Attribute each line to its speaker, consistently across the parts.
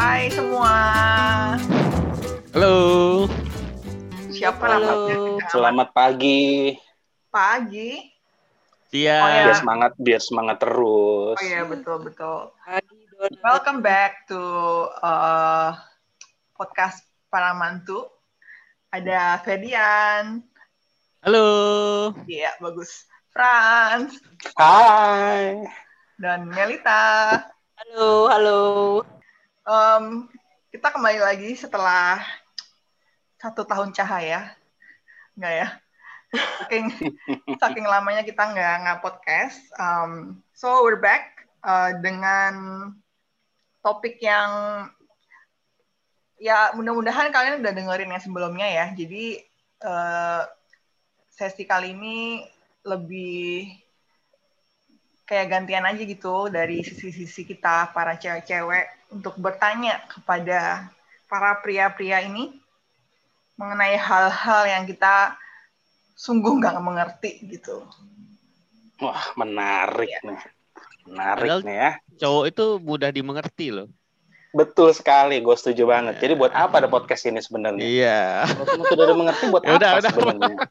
Speaker 1: Hai semua.
Speaker 2: Halo.
Speaker 1: Siapa
Speaker 3: Halo.
Speaker 1: namanya?
Speaker 4: Selamat pagi.
Speaker 1: Pagi.
Speaker 2: Dia
Speaker 1: Oh, ya.
Speaker 4: Biar semangat, biar semangat terus.
Speaker 1: Oh iya betul betul. Welcome back to uh, podcast para mantu. Ada Fedian.
Speaker 2: Halo.
Speaker 1: Iya bagus. Franz
Speaker 4: Hai.
Speaker 1: dan Melita.
Speaker 3: Halo, halo.
Speaker 1: Em, kita kembali lagi setelah satu tahun cahaya, nggak ya? Saking, saking lamanya kita nggak nggak podcast. Um, so we're back uh, dengan topik yang ya mudah-mudahan kalian udah dengerin yang sebelumnya ya. Jadi eh, sesi kali ini lebih kayak gantian aja gitu dari sisi-sisi kita para cewek-cewek untuk bertanya kepada para pria-pria ini mengenai hal-hal yang kita sungguh nggak mengerti gitu.
Speaker 4: Wah, menarik
Speaker 1: Iya.
Speaker 4: nih. Menarik
Speaker 2: Padahal-
Speaker 4: nih ya.
Speaker 2: Cowok itu mudah dimengerti loh.
Speaker 4: Betul sekali, gue setuju banget.
Speaker 2: Iya.
Speaker 4: Jadi buat apa ada podcast ini sebenarnya?
Speaker 2: Iya.
Speaker 4: Kalau kamu tidak ada mengerti buat
Speaker 2: Ya udah,
Speaker 4: apa
Speaker 2: udah.
Speaker 4: sebenarnya?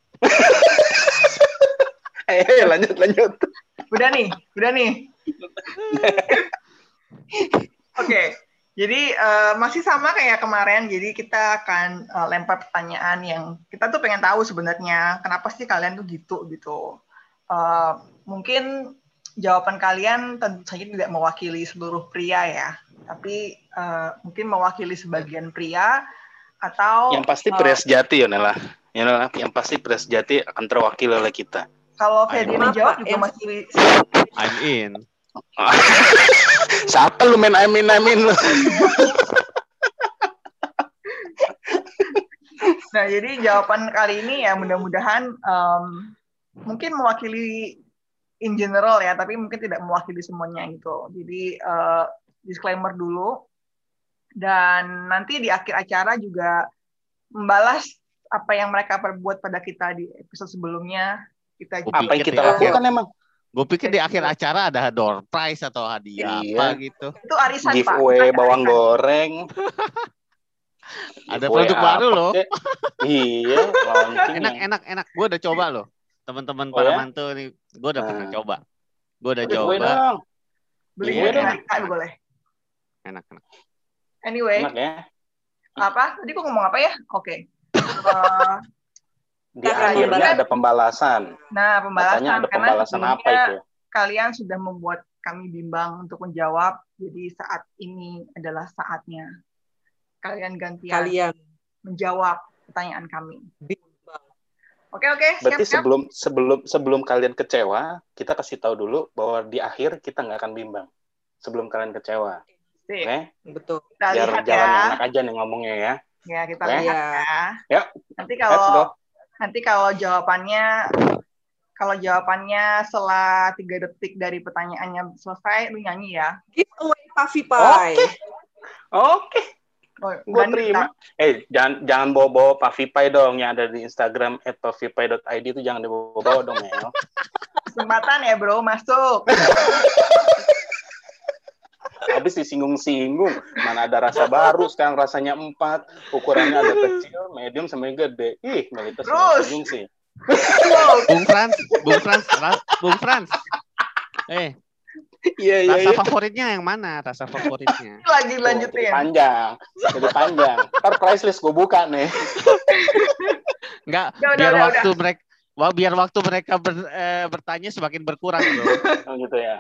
Speaker 4: Eh, lanjut lanjut.
Speaker 1: Udah nih, udah nih. Oke, jadi eh, masih sama kayak kemarin. Jadi kita akan eh, lempar pertanyaan yang kita tuh pengen tahu sebenarnya kenapa sih kalian tuh gitu gitu. Eh, mungkin jawaban kalian tentu saja tidak mewakili seluruh pria ya, tapi eh, mungkin mewakili sebagian pria atau
Speaker 4: Yang pasti pria sejati ya Nela. Ya, Nela, yang pasti pria sejati akan terwakili oleh kita.
Speaker 1: kalau. Fedian jawab juga masih
Speaker 2: I'm in.
Speaker 4: Siapa lu main amin amin lu?
Speaker 1: Nah, jadi jawaban kali ini ya mudah-mudahan em, mungkin mewakili in general ya, tapi mungkin tidak mewakili semuanya gitu. Jadi eh, disclaimer dulu. Dan nanti di akhir acara juga membalas apa yang mereka perbuat pada kita di episode sebelumnya. Kita
Speaker 2: Apa
Speaker 4: yang kita
Speaker 2: ya.
Speaker 4: lakukan emang?
Speaker 2: Gue pikir di akhir acara ada door prize atau hadiah
Speaker 4: Iya.
Speaker 2: apa gitu.
Speaker 1: itu arisan Pak.
Speaker 4: Giveaway
Speaker 1: Bukan
Speaker 4: bawang
Speaker 1: arisan.
Speaker 4: goreng.
Speaker 2: Ada
Speaker 4: Giveaway
Speaker 2: produk baru loh.
Speaker 4: Iya,
Speaker 2: Enak enak enak. Gue udah coba loh. Teman-teman
Speaker 4: Oh,
Speaker 2: para
Speaker 4: ya?
Speaker 2: mantu nih, gue udah pernah
Speaker 4: Nah.
Speaker 2: coba. Gue udah
Speaker 4: Giveaway
Speaker 2: coba.
Speaker 4: dong.
Speaker 1: Beli
Speaker 4: Iya dong.
Speaker 1: Amerika boleh.
Speaker 2: Enak enak.
Speaker 1: Anyway,
Speaker 4: Enak ya.
Speaker 1: apa? Tadi kok ngomong apa ya? Oke. Eh,
Speaker 4: Di
Speaker 3: akan
Speaker 4: akhirnya
Speaker 1: membahas-
Speaker 4: ada pembalasan.
Speaker 1: nah, pembalasan
Speaker 4: Katanya ada
Speaker 1: karena
Speaker 4: pembalasan apa itu?
Speaker 1: kalian sudah membuat kami bimbang untuk menjawab. Jadi saat ini adalah saatnya kalian gantian
Speaker 3: Kalian.
Speaker 1: menjawab pertanyaan kami.
Speaker 3: Bimbang.
Speaker 1: Oke oke siap
Speaker 4: Berarti
Speaker 1: siap.
Speaker 4: sebelum sebelum sebelum kalian kecewa, kita kasih tahu dulu bahwa di akhir kita nggak akan bimbang. Sebelum kalian kecewa, oke?
Speaker 3: Betul.
Speaker 1: Kita
Speaker 4: Biar
Speaker 1: lihat
Speaker 4: jalan
Speaker 1: ya.
Speaker 4: enak aja nih ngomongnya ya.
Speaker 1: Ya kita
Speaker 4: Oke.
Speaker 1: lihat ya.
Speaker 4: Ya.
Speaker 1: Nanti kalau nanti kalau jawabannya kalau jawabannya setelah tiga detik dari pertanyaannya selesai, lu nyanyi ya.
Speaker 3: Giveaway Puffy Pie.
Speaker 4: Oke,
Speaker 1: Oh,
Speaker 4: gue terima. Eh, jangan jangan bawa-bawa Pavify dong yang ada di Instagram @pavify.id itu jangan dibawa-bawa dong, Mel.
Speaker 1: Kesempatan ya bro, masuk.
Speaker 4: Habis disinggung-singgung, mana ada rasa baru, sekarang rasanya empat, ukurannya ada kecil, medium, sampai gede. Ih, Melita
Speaker 1: Terus.
Speaker 4: singgung sih.
Speaker 2: Bung Frans, Bung Frans, Ra- Bung Frans. Eh,
Speaker 4: Iya, iya,
Speaker 2: rasa
Speaker 4: iya.
Speaker 2: favoritnya yang mana? Rasa favoritnya.
Speaker 1: Lagi
Speaker 4: Tuh, jadi
Speaker 1: lanjutin.
Speaker 4: panjang, jadi panjang. Ntar price list gue buka nih.
Speaker 2: Enggak,
Speaker 1: Udah, udah,
Speaker 2: biar
Speaker 1: udah,
Speaker 2: waktu mereka Wah, biar waktu mereka ber- eh, bertanya semakin berkurang.
Speaker 4: Oh, gitu ya.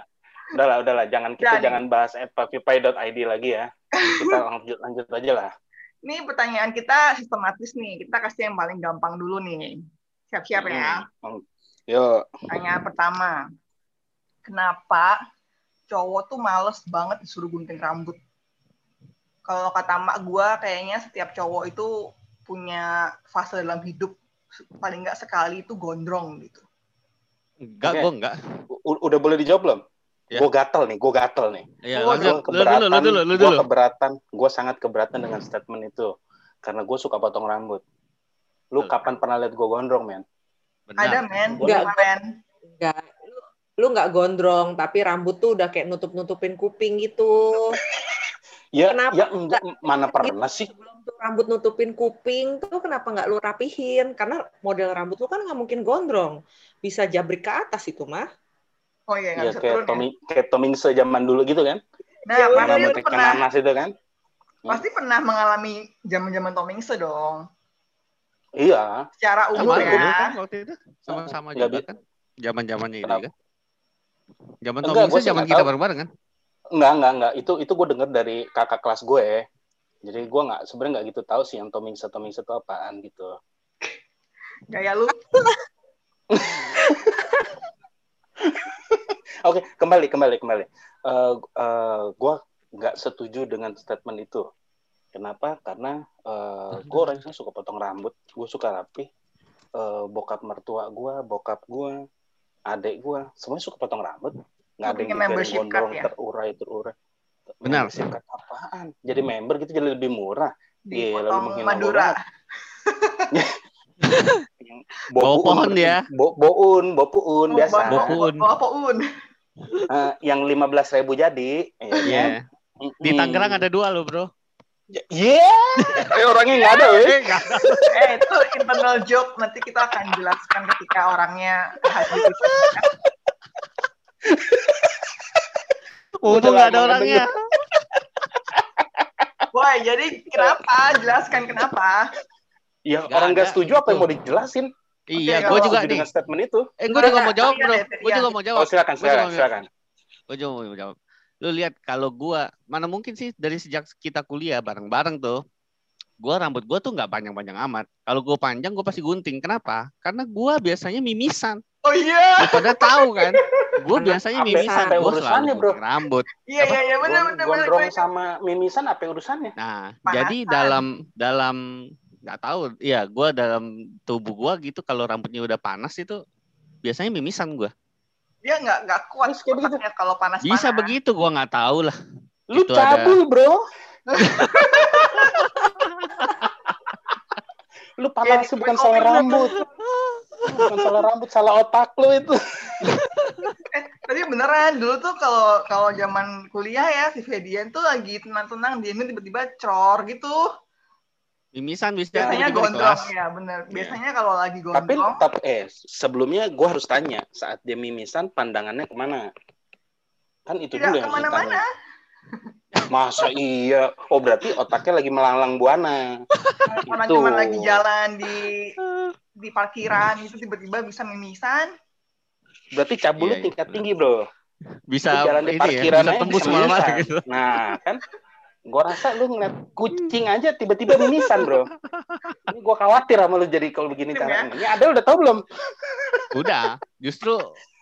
Speaker 4: Udahlah, udahlah. Jangan kita
Speaker 1: Jadi.
Speaker 4: jangan bahas @pavify.id lagi ya. Kita lanjut lanjut aja lah.
Speaker 1: Ini pertanyaan kita sistematis nih. Kita kasih yang paling gampang dulu nih. Siap-siap ya.
Speaker 4: Hmm. Yuk.
Speaker 1: Pertanyaan pertama. Kenapa cowok tuh males banget disuruh gunting rambut? Kalau kata mak gua kayaknya setiap cowok itu punya fase dalam hidup paling nggak sekali itu gondrong gitu.
Speaker 2: Enggak,
Speaker 4: Oke.
Speaker 2: gue enggak.
Speaker 4: U- udah boleh dijawab belum?
Speaker 2: Ya.
Speaker 4: Gue gatel nih, gue gatel nih. Gua
Speaker 2: dulu.
Speaker 4: keberatan, gue sangat keberatan dengan statement itu. Karena gue suka potong rambut. Lu
Speaker 2: Betul.
Speaker 4: kapan pernah lihat gue gondrong, men?
Speaker 1: Ada men,
Speaker 3: Nggak,
Speaker 1: kemarin.
Speaker 3: Enggak. Lu, lu nggak gondrong, tapi rambut tuh udah kayak nutup-nutupin kuping gitu.
Speaker 4: Ya,
Speaker 3: Kenapa
Speaker 4: ya enggak, mana pernah
Speaker 3: Gitu,
Speaker 4: sih?
Speaker 3: Sebelum tuh rambut nutupin kuping tuh kenapa nggak lu rapihin? Karena model rambut lu kan nggak mungkin gondrong. Bisa jabrik ke atas itu mah.
Speaker 1: Oh iya, nggak
Speaker 4: Ya
Speaker 1: bisa
Speaker 4: kayak
Speaker 1: turun ya.
Speaker 4: Tommy kayak Tomingse zaman dulu gitu kan.
Speaker 1: Nah,
Speaker 3: Ya,
Speaker 1: pasti
Speaker 4: ikan
Speaker 1: pernah,
Speaker 4: nanas itu kan.
Speaker 1: pasti pernah mengalami zaman-zaman Tomingse dong.
Speaker 4: Iya.
Speaker 1: Secara
Speaker 2: Sama dulu
Speaker 1: ya.
Speaker 2: kan waktu itu. Sama-sama juga kan. Zaman-zamannya itu
Speaker 4: Kenapa?
Speaker 2: kan. Zaman Tommy
Speaker 4: sih
Speaker 2: zaman kita bareng-bareng kan.
Speaker 4: Enggak, enggak, enggak. Itu itu gue denger dari kakak kelas gue. Jadi gue nggak sebenarnya nggak gitu tahu sih yang Tomingse Tomingse itu apaan gitu.
Speaker 1: Gaya lu.
Speaker 4: Oke, kembali kembali kembali. Eh eh, gue nggak setuju dengan statement itu. Kenapa? Karena gue orangnya suka potong rambut, gue suka rapi. Eh, bokap mertua gue, bokap gue, adik gue, semuanya suka potong rambut. Nggak
Speaker 1: Lu
Speaker 4: ada yang gondrong
Speaker 1: ya?
Speaker 4: terurai terurai.
Speaker 2: Benar.
Speaker 4: Card apaan? Jadi member gitu jadi lebih murah. Gila, lu
Speaker 1: Dipotong
Speaker 4: menghina
Speaker 1: Madura.
Speaker 2: pohon
Speaker 4: berarti.
Speaker 2: dia.
Speaker 4: Bo, boun, bopuun
Speaker 1: Oh,
Speaker 4: biasa.
Speaker 1: Bawa poun.
Speaker 4: Eh, yang lima belas ribu jadi. ya kan?
Speaker 2: Iya. Di. Tangerang ada dua loh, Bro.
Speaker 4: Iya, eh, orangnya nggak ada.
Speaker 2: Eh.
Speaker 1: Eh, itu internal joke. Nanti kita akan jelaskan ketika orangnya hadir.
Speaker 2: Untung nggak ada orangnya.
Speaker 1: Boy, jadi kenapa? Jelaskan kenapa.
Speaker 4: Ya
Speaker 2: Nggak
Speaker 4: orang nggak setuju apa yang
Speaker 2: gitu.
Speaker 4: mau dijelasin?
Speaker 2: Iya, gue juga nih.
Speaker 4: dengan statement itu.
Speaker 2: Eh, gue juga mau jawab, Bro. Gue juga mau
Speaker 4: Oh
Speaker 2: jawab.
Speaker 4: silakan,
Speaker 2: juga
Speaker 4: silakan,
Speaker 2: mau-
Speaker 4: silakan.
Speaker 2: Gue juga mau jawab. Lu lihat kalau gua mana mungkin sih dari sejak kita kuliah bareng-bareng tuh, gua rambut gua tuh nggak panjang-panjang amat. Kalau gua panjang gua pasti gunting. Kenapa? Karena gua biasanya mimisan.
Speaker 1: Oh iya.
Speaker 2: Lu pada tahu kan? Gua biasanya mimisan.
Speaker 4: apa
Speaker 2: Gua
Speaker 4: urusannya,
Speaker 2: selalu
Speaker 4: Bro?
Speaker 2: rambut.
Speaker 1: Iya, iya, iya, benar, benar.
Speaker 4: Gondrong sama mimisan apa urusannya?
Speaker 2: Nah,
Speaker 1: Panasan.
Speaker 2: jadi dalam dalam nggak tahu, ya gua dalam tubuh gua gitu kalau rambutnya udah panas itu biasanya mimisan gua.
Speaker 1: Dia nggak nggak kuat
Speaker 4: Terus kayak begitu?
Speaker 1: otaknya kalau panas
Speaker 2: Bisa begitu gua nggak tahu lah.
Speaker 4: Lu
Speaker 2: Itu ada-
Speaker 4: cabul, bro. lu panas
Speaker 1: Iya,
Speaker 4: bukan salah rambut. bukan salah rambut, salah otak lu itu.
Speaker 1: Tapi beneran dulu tuh kalau kalau zaman kuliah ya si Fedian tuh lagi tenang-tenang dia ini tiba-tiba cor gitu.
Speaker 2: Mimisan bisa
Speaker 1: Biasanya gondrong
Speaker 2: kelas.
Speaker 1: ya bener.
Speaker 2: Iya.
Speaker 1: Biasanya kalau lagi gondrong
Speaker 4: tapi eh sebelumnya gue harus tanya saat dia mimisan pandangannya ke mana? Kan itu
Speaker 1: tidak
Speaker 4: dulu yang
Speaker 1: ke
Speaker 4: mana-mana. Masa iya? Oh berarti otaknya lagi melanglang buana.
Speaker 1: Orang
Speaker 4: Itu.
Speaker 1: cuma lagi jalan di di parkiran itu tiba-tiba bisa mimisan.
Speaker 4: Berarti cabul lu
Speaker 2: Iya,
Speaker 4: tingkat tinggi bro.
Speaker 2: Bisa
Speaker 4: jalan di
Speaker 2: ini ya,
Speaker 4: parkiran
Speaker 2: bisa tembus
Speaker 4: mimisan.
Speaker 2: gitu.
Speaker 4: Nah kan, gue rasa lu ngeliat kucing aja tiba-tiba mimisan bro. Ini gue khawatir sama lu jadi kalau begini
Speaker 1: Iya,
Speaker 4: caranya. Ini ada udah tau belum?
Speaker 2: Udah, justru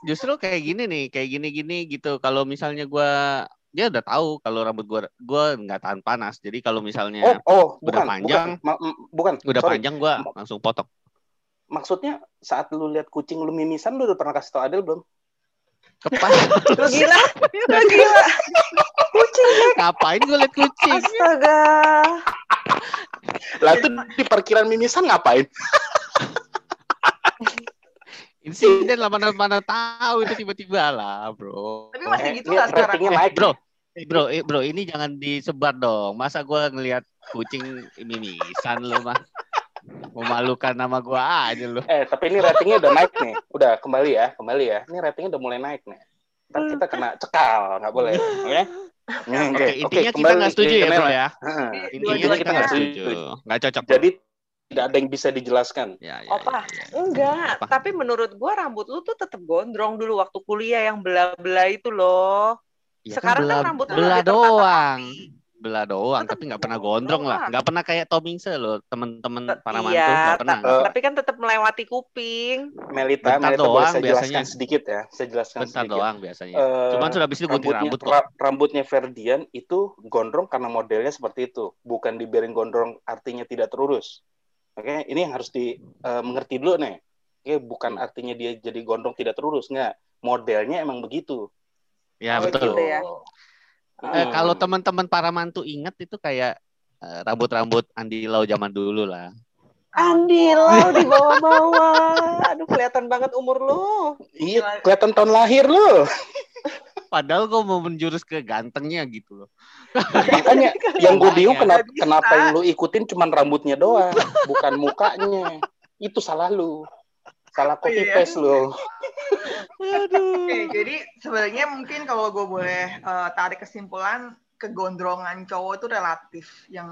Speaker 2: justru kayak gini nih, kayak gini-gini gitu. Kalau misalnya gua dia udah tahu kalau rambut gua gua nggak tahan panas. Jadi kalau
Speaker 4: Oh,
Speaker 2: misalnya
Speaker 4: oh,
Speaker 2: Udah
Speaker 4: bukan,
Speaker 2: panjang.
Speaker 4: bukan, Ma- bukan.
Speaker 2: udah
Speaker 4: sorry.
Speaker 2: panjang gua langsung potong.
Speaker 4: Maksudnya saat lu lihat kucing lu mimisan, lu udah pernah kasih tau Adel belum?
Speaker 2: Kepas.
Speaker 3: Lu gila, lu gila. Kucing,
Speaker 2: Ngapain gua liat kucing?
Speaker 3: astaga.
Speaker 4: Lah itu di parkiran mimisan ngapain?
Speaker 2: Insiden lah mana mana tahu itu tiba-tiba lah, bro.
Speaker 1: Tapi masih
Speaker 4: Eh,
Speaker 1: gitu
Speaker 4: ini
Speaker 1: lah sekarang.
Speaker 4: ratingnya
Speaker 2: Eh,
Speaker 4: naik.
Speaker 2: bro, bro, eh, bro, ini jangan disebar dong. Masa gua ngelihat kucing mimisan lu mah. Memalukan nama gua aja lu.
Speaker 4: Eh, tapi ini ratingnya udah naik nih. Udah kembali ya, kembali ya. Ini ratingnya udah mulai naik nih. Ntar kita kena cekal, nggak boleh. Oke? Hmm,
Speaker 2: Oke, intinya kita nggak setuju ya, bro ya.
Speaker 4: Heeh.
Speaker 2: Intinya kita nggak setuju. Nggak cocok.
Speaker 4: Jadi tidak ada yang bisa dijelaskan.
Speaker 2: ya, ya,
Speaker 3: Opa,
Speaker 2: ya, ya.
Speaker 3: enggak.
Speaker 2: Apa?
Speaker 3: Tapi menurut gua rambut lu tuh tetap gondrong dulu waktu kuliah yang belah-belah itu loh.
Speaker 2: Ya
Speaker 3: Sekarang kan
Speaker 2: belah,
Speaker 3: rambut lu
Speaker 2: belah
Speaker 3: lebih tertata
Speaker 2: doang. Belah doang,
Speaker 3: Tetep
Speaker 2: tapi nggak pernah gondrong lah. Nggak pernah kayak Tomingse loh, temen-temen para mantu
Speaker 3: Iya,
Speaker 2: nggak pernah.
Speaker 3: ta- tapi kan tetap melewati kuping.
Speaker 4: Melita,
Speaker 2: Bentar
Speaker 4: Melita
Speaker 2: doang
Speaker 4: saya
Speaker 2: biasanya.
Speaker 4: sedikit ya. Saya jelaskan
Speaker 2: Bentar
Speaker 4: sedikit.
Speaker 2: doang biasanya.
Speaker 4: Eh,
Speaker 2: Cuman sudah habis itu gunting
Speaker 4: rambutnya,
Speaker 2: rambut kok.
Speaker 4: ra- rambutnya Ferdian itu gondrong karena modelnya seperti itu, bukan dibiarin gondrong artinya tidak terurus. Oke, ini yang harus dimengerti dulu nih. Oke, bukan artinya dia jadi gondrong tidak terurus, nggak. Modelnya emang begitu.
Speaker 2: Ya
Speaker 3: Oh,
Speaker 2: betul.
Speaker 3: gitu ya.
Speaker 2: Eh,
Speaker 4: Hmm.
Speaker 2: kalau teman-teman para mantu ingat itu kayak eh, rambut-rambut Andi Lau zaman dulu lah.
Speaker 3: Andi lo di bawah-bawah. Aduh kelihatan banget umur lu.
Speaker 4: Iya, kelihatan tahun lahir lu.
Speaker 2: Padahal kok mau menjurus ke gantengnya gitu loh.
Speaker 4: Makanya yang gue bingung kenapa, kenapa yang lu ikutin cuman rambutnya doang, bukan mukanya. Itu salah lu. Salah copy
Speaker 1: Iya.
Speaker 4: paste lu.
Speaker 2: Aduh.
Speaker 1: Oke, jadi sebenarnya mungkin kalau gue boleh eh, tarik kesimpulan, kegondrongan cowok itu relatif. Yang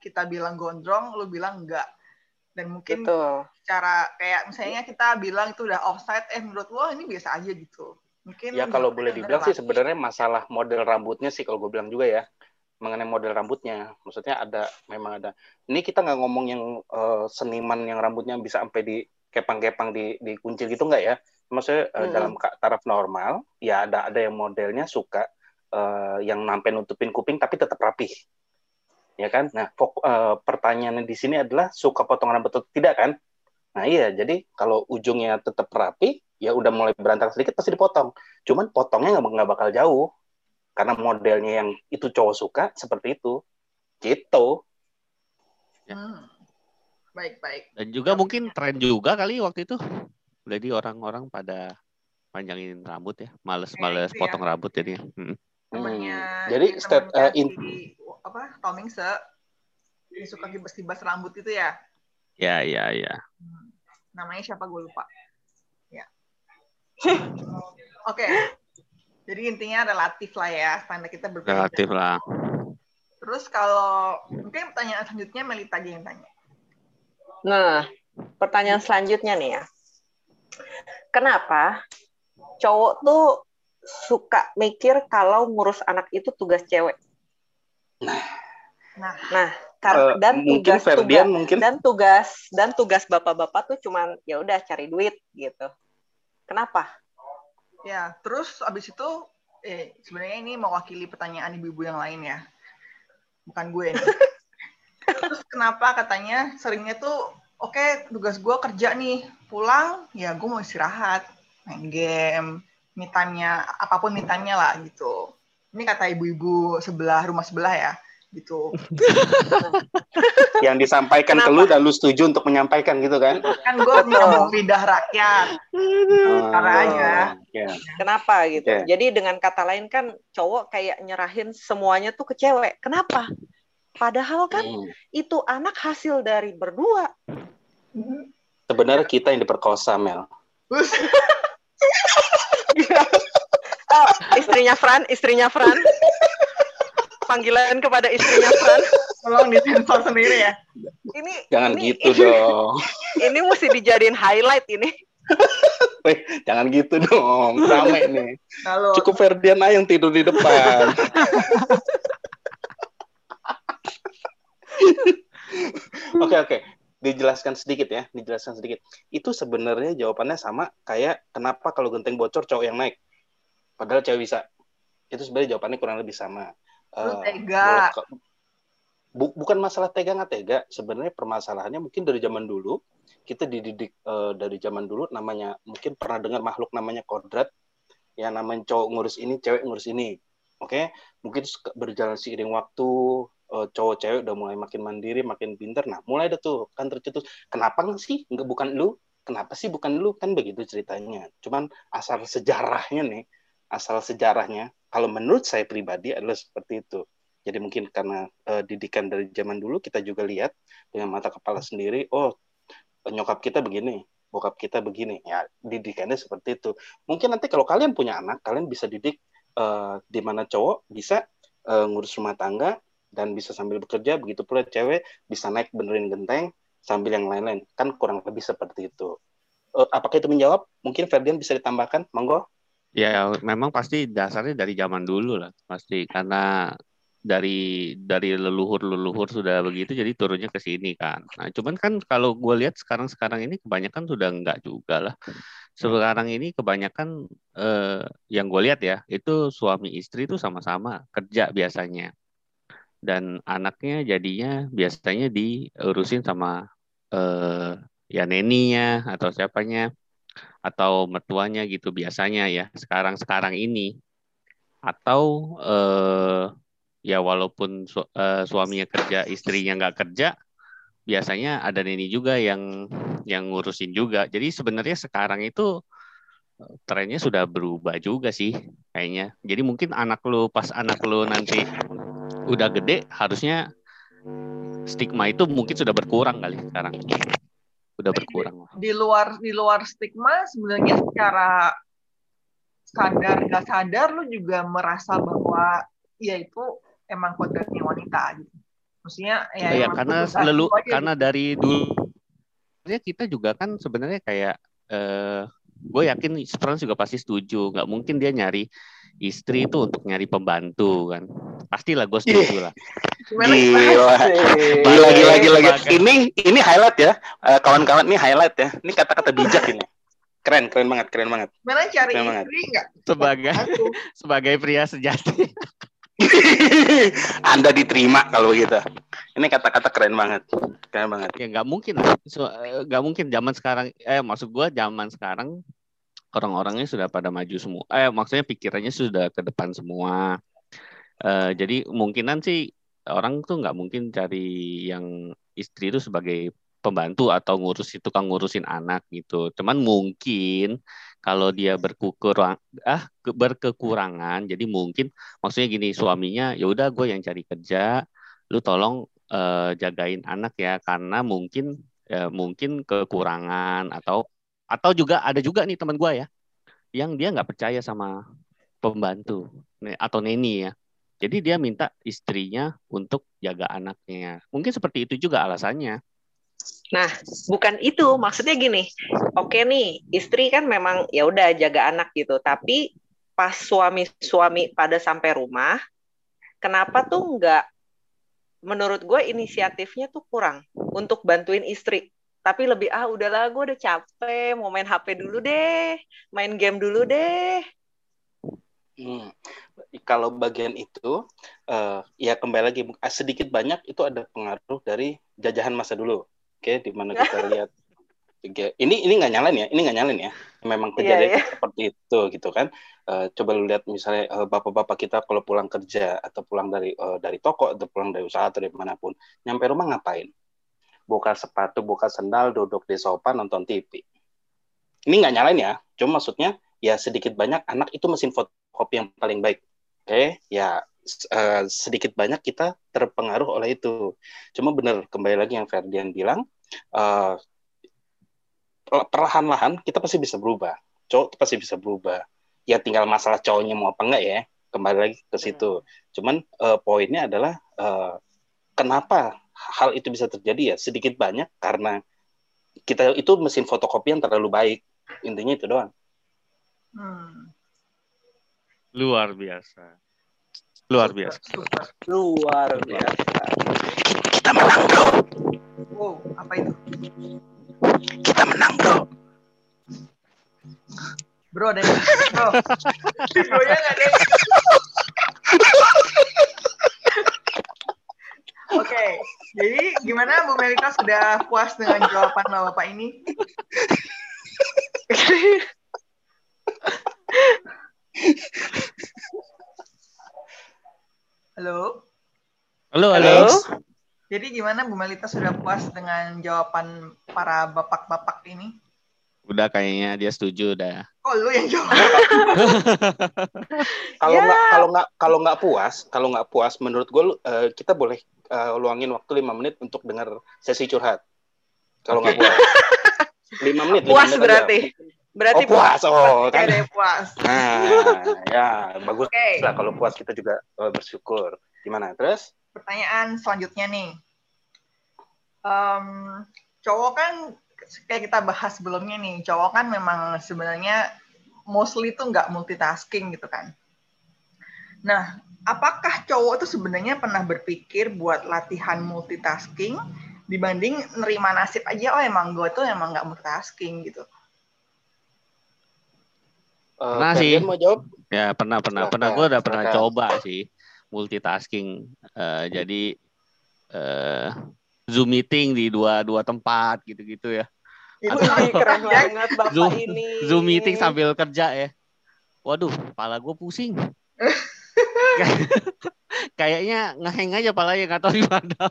Speaker 1: kita bilang gondrong, lu bilang enggak. Dan mungkin
Speaker 3: Betul.
Speaker 1: cara kayak misalnya kita bilang itu udah offside, eh menurut lo ini biasa aja gitu. Mungkin
Speaker 4: Ya kalau boleh dibilang sih
Speaker 1: relatif.
Speaker 4: sebenarnya masalah model rambutnya sih kalau gue bilang juga ya mengenai model rambutnya. Maksudnya ada memang ada. Ini kita nggak ngomong yang eh, seniman yang rambutnya bisa sampai di kepang-kepang di di kuncil gitu nggak ya? Maksudnya
Speaker 3: Mm-mm.
Speaker 4: dalam taraf normal ya ada ada yang modelnya suka eh, yang nampen nutupin kuping tapi tetap rapih. Ya kan? Nah, fok- eh, pertanyaannya di sini adalah suka potong rambut atau tidak kan? Nah iya, jadi kalau ujungnya tetap rapi, ya udah mulai berantakan sedikit pasti dipotong. Cuman potongnya nggak nggak bakal jauh karena modelnya yang itu cowok suka seperti itu. Gitu.
Speaker 1: Hmm. Baik, baik.
Speaker 2: Dan juga mungkin tren juga kali waktu itu. Jadi orang-orang pada panjangin rambut ya, males-males
Speaker 1: itu ya.
Speaker 2: potong rambut jadi. Hmm.
Speaker 1: Temennya,
Speaker 4: Hmm. Jadi
Speaker 1: ya,
Speaker 4: stat-
Speaker 1: temennya
Speaker 4: eh, in-
Speaker 1: si, apa, Tomingse, yang suka kibas-kibas rambut itu ya.
Speaker 2: Ya, ya, ya.
Speaker 1: Hmm. Namanya siapa gue lupa. Ya. Oke. Jadi intinya relatif lah ya, standar kita berbeda.
Speaker 2: Relatif lah.
Speaker 1: Terus kalau mungkin pertanyaan selanjutnya Melita aja yang tanya.
Speaker 3: Nah, pertanyaan selanjutnya nih ya. Kenapa cowok tuh suka mikir kalau ngurus anak itu tugas cewek?
Speaker 1: Nah,
Speaker 3: Nah, kar-
Speaker 4: Eh,
Speaker 3: dan
Speaker 4: mungkin
Speaker 3: tugas
Speaker 4: Ferdian
Speaker 3: tugas
Speaker 4: mungkin
Speaker 3: dan tugas dan tugas bapak-bapak tuh cuman ya udah cari duit gitu. Kenapa?
Speaker 1: ya terus abis itu eh sebenarnya ini mewakili pertanyaan ibu-ibu yang lain ya, bukan gue nih. terus kenapa katanya seringnya tuh oke tugas gue kerja nih pulang ya gue mau istirahat main game me time-nya apa pun me time-nya lah gitu ini kata ibu-ibu sebelah rumah sebelah ya gitu
Speaker 4: yang disampaikan ke
Speaker 3: Kenapa?
Speaker 4: lu dan lu setuju untuk menyampaikan gitu kan?
Speaker 1: kan gue mau lidah rakyat Caranya.
Speaker 4: Ya.
Speaker 3: Kenapa gitu?
Speaker 4: Oke.
Speaker 3: Jadi dengan kata lain kan cowok kayak nyerahin semuanya tuh ke cewek. Kenapa? Padahal kan
Speaker 4: Hmm.
Speaker 3: itu anak hasil dari berdua.
Speaker 4: Sebenarnya kita yang diperkosa, Mel.
Speaker 3: Oh, istrinya Fran, istrinya Fran. Panggilan kepada istrinya Fran.
Speaker 1: tolong disensor sendiri ya
Speaker 3: Ini
Speaker 4: Jangan
Speaker 3: ini,
Speaker 4: gitu dong.
Speaker 3: Ini mesti dijadiin highlight ini.
Speaker 4: Weh, jangan gitu dong. Rame nih.
Speaker 1: kalau
Speaker 4: Cukup Ferdian aja yang tidur di depan. Oke oke, dijelaskan sedikit ya, dijelaskan sedikit. Itu sebenarnya jawabannya sama kayak kenapa kalau genteng bocor cowok yang naik, padahal cewek bisa. Itu sebenarnya jawabannya kurang lebih sama.
Speaker 1: Lu
Speaker 4: Eh,
Speaker 1: tega.
Speaker 4: bu- bukan masalah tega nggak tega, sebenarnya permasalahannya mungkin dari zaman dulu kita dididik eh, dari zaman dulu namanya mungkin pernah dengar makhluk namanya kodrat, yang namanya cowok ngurus ini, cewek ngurus ini. Oke, mungkin suka- berjalan seiring waktu eh, cowok cewek udah mulai makin mandiri, makin pinter. Nah, mulai ada tuh kan tercetus. Kenapa nggak sih nggak bukan lu? Kenapa sih bukan lu? Kan begitu ceritanya. Cuman asal sejarahnya nih, asal sejarahnya, kalau menurut saya pribadi adalah seperti itu. Jadi mungkin karena eh, didikan dari zaman dulu kita juga lihat dengan mata kepala sendiri, oh nyokap kita begini, bokap kita begini. Ya, didikannya seperti itu. Mungkin nanti kalau kalian punya anak, kalian bisa didik eh, di mana cowok bisa eh, ngurus rumah tangga dan bisa sambil bekerja, begitu pula cewek bisa naik benerin genteng sambil yang lain-lain. Kan kurang lebih seperti itu. Eh, apakah itu menjawab? Mungkin Ferdian bisa ditambahkan, monggo.
Speaker 2: Ya memang pasti dasarnya dari zaman dulu lah pasti karena dari dari leluhur-leluhur sudah begitu jadi turunnya ke sini kan. Nah cuman kan kalau gue lihat sekarang-sekarang ini kebanyakan sudah enggak juga lah. Sekarang ini kebanyakan eh, yang gue lihat ya itu suami istri itu sama-sama kerja biasanya dan anaknya jadinya biasanya diurusin sama eh, ya neninya atau siapanya atau mertuanya gitu biasanya ya sekarang sekarang ini atau eh, ya walaupun su- eh, suaminya kerja istrinya nggak kerja biasanya ada neni juga yang yang ngurusin juga jadi sebenarnya sekarang itu trennya sudah berubah juga sih kayaknya. Jadi mungkin anak lu pas anak lu nanti udah gede harusnya stigma itu mungkin sudah berkurang kali sekarang. Udah berkurang.
Speaker 1: Di luar di luar stigma sebenarnya secara sadar nggak sadar lu juga merasa bahwa ya itu emang kodratnya wanita gitu. Maksudnya ya,
Speaker 2: Ya, karena selalu karena dari dulu sebenarnya kita juga kan sebenarnya kayak eh, gue yakin Frans juga pasti setuju nggak mungkin dia nyari istri itu untuk nyari pembantu kan pastilah gue setuju lah
Speaker 1: Gimana gimana?
Speaker 4: Gila. Gila, gila, gila, gila. Ini, ini highlight ya. Eh, Kawan-kawan, ini highlight ya. Ini kata-kata bijak ini. Keren, keren banget, keren banget.
Speaker 1: Gimana cari
Speaker 4: Keren banget.
Speaker 1: istri nggak?
Speaker 2: sebagai
Speaker 1: Aku.
Speaker 2: sebagai pria sejati
Speaker 4: Anda diterima kalau gitu. Ini kata-kata keren banget. Keren banget.
Speaker 2: ya nggak mungkin lah. So, eh, nggak mungkin zaman sekarang eh maksud gue zaman sekarang orang-orangnya sudah pada maju semua. Eh maksudnya pikirannya sudah ke depan semua. Eh, jadi mungkinan sih orang tuh nggak mungkin cari yang istri itu sebagai pembantu atau ngurus itu kan ngurusin anak gitu. Cuman mungkin kalau dia berkurang ah ke- berkekurangan jadi mungkin maksudnya gini suaminya ya udah gue yang cari kerja lu tolong eh, jagain anak ya. Karena mungkin ya, mungkin kekurangan atau atau juga ada juga nih teman gue ya yang dia nggak percaya sama pembantu atau neni ya jadi dia minta istrinya untuk jaga anaknya mungkin seperti itu juga alasannya
Speaker 3: Bukan itu, maksudnya gini. Oke nih, istri kan memang ya udah jaga anak gitu, tapi pas suami-suami pada sampai rumah, kenapa tuh nggak menurut gue inisiatifnya tuh kurang untuk bantuin istri. Tapi lebih ah udahlah gue udah capek, mau main HP dulu deh, main game dulu deh.
Speaker 4: Hmm. Kalau bagian itu, eh, ya kembali lagi eh, sedikit banyak itu ada pengaruh dari jajahan masa dulu, oke, di mana kita lihat. Ini ini nggak nyalain ya, ini nggak nyalain ya. Memang
Speaker 3: Iya,
Speaker 4: kejadian
Speaker 3: iya.
Speaker 4: seperti itu gitu kan. Eh, coba lu lihat misalnya eh, bapak-bapak kita kalau pulang kerja atau pulang dari eh, dari toko atau pulang dari usaha atau dari mana pun, nyampe rumah ngapain? Buka sepatu, buka sendal, duduk di sofa nonton TV. Ini nggak nyalain ya, cuma maksudnya ya sedikit banyak anak itu mesin fotokopi yang paling baik. Oke, ya s- eh, sedikit banyak kita terpengaruh oleh itu. Cuma benar kembali lagi yang Ferdian bilang, eh, perlahan-lahan kita pasti bisa berubah. Cowok pasti bisa berubah. Ya tinggal masalah cowoknya mau apa enggak ya. Kembali lagi ke situ. Cuman eh, poinnya adalah eh, kenapa hal itu bisa terjadi ya sedikit banyak karena kita itu mesin fotokopi yang terlalu baik. Intinya itu doang.
Speaker 1: Hmm,
Speaker 2: luar biasa luar biasa
Speaker 1: super.
Speaker 3: Luar biasa.
Speaker 4: Kita menang, Bro.
Speaker 1: Wow, apa itu?
Speaker 4: Kita menang, Bro.
Speaker 1: Bro, ada yang bro. Bro-nya nggak ada. Oke, jadi gimana Bu Melita sudah puas dengan jawaban Bapak ini? Halo.
Speaker 2: halo
Speaker 3: Halo?
Speaker 1: Jadi gimana Bu Melita sudah puas dengan jawaban para bapak-bapak ini?
Speaker 2: Udah kayaknya dia setuju udah
Speaker 1: Kok lu yang jawab?
Speaker 4: Kalau nggak kalau nggak kalau nggak puas, kalau nggak puas, menurut gue eh, kita boleh eh, luangin waktu lima menit untuk dengar sesi curhat. Kalau nggak puas, lima menit. lima
Speaker 3: Puas
Speaker 4: menit aja.
Speaker 3: berarti. Berarti
Speaker 4: Oh puas, oh kan.
Speaker 1: puas.
Speaker 4: Nah, ya bagus
Speaker 1: Oke,
Speaker 4: lah kalau puas kita juga eh, bersyukur. Gimana? Terus?
Speaker 1: pertanyaan selanjutnya nih. Em, cowok kan kayak kita bahas sebelumnya nih, cowok kan memang sebenarnya mostly tuh nggak multitasking gitu kan. Nah, apakah cowok tuh sebenarnya pernah berpikir buat latihan multitasking dibanding nerima nasib aja, oh emang gue tuh emang nggak multitasking gitu.
Speaker 4: Eh,
Speaker 2: Pernah sih.
Speaker 4: mau jawab?
Speaker 2: ya pernah pernah pernah gue udah pernah coba sih multitasking Eh, jadi eh zoom meeting di dua dua tempat gitu gitu ya
Speaker 1: Itu
Speaker 3: keren banget Bapak
Speaker 2: Zoom-
Speaker 3: ini.
Speaker 2: zoom meeting sambil kerja ya. Waduh kepala gue pusing. Kayaknya ngeheng aja palanya nggak tahu di mana.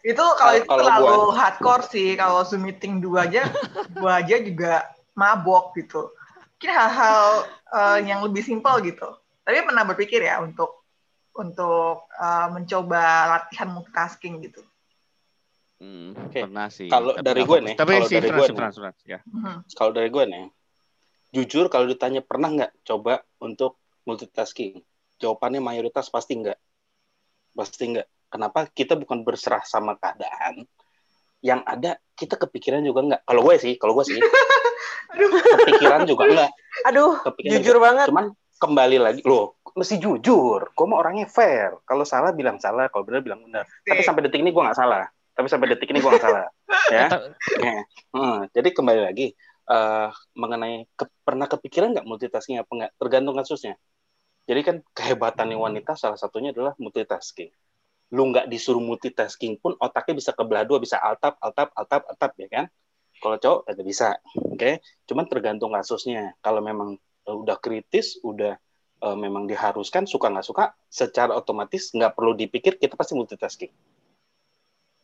Speaker 1: Itu kalau itu
Speaker 4: kalau
Speaker 1: terlalu
Speaker 4: gua-
Speaker 1: hardcore sih kalau zoom meeting dua aja dua aja juga mabok gitu. Mungkin hal-hal eh, yang lebih simpel gitu. Tapi pernah berpikir ya untuk untuk eh, mencoba latihan multitasking gitu
Speaker 2: Hmm,
Speaker 4: Oke.
Speaker 2: pernah sih.
Speaker 4: Kalau dari gue nih,
Speaker 2: Tapi
Speaker 4: kalau
Speaker 2: si
Speaker 4: dari gue
Speaker 2: ya.
Speaker 1: Mhm.
Speaker 4: Kalau dari gue nih, jujur kalau ditanya pernah nggak coba untuk multitasking, jawabannya mayoritas pasti nggak. Pasti nggak. Kenapa? Kita bukan berserah sama keadaan. Yang ada kita kepikiran juga nggak. Kalau gue sih, kalau gue sih, kepikiran juga nggak.
Speaker 3: Aduh,
Speaker 4: Kepikiran
Speaker 3: jujur banget.
Speaker 4: Cuman kembali lagi, loh, mesti jujur. Gue mau orangnya fair. Kalau salah bilang salah, kalau benar bilang benar. Tapi sampai detik ini gue nggak salah. Tapi sampai detik ini gue nggak salah. Ya. Ya. Hmm, jadi kembali lagi eh, mengenai ke- pernah kepikiran nggak multitasking apa nggak? Tergantung kasusnya. Jadi kan kehebatannya wanita salah satunya adalah multitasking. Lu nggak disuruh multitasking pun otaknya bisa kebelah dua, bisa altap, altap, altap, altap ya kan? Kalau cowok kagak bisa, oke? Cuman tergantung kasusnya. Kalau memang eh, udah kritis, udah eh, memang diharuskan suka nggak suka, secara otomatis nggak perlu dipikir kita pasti multitasking.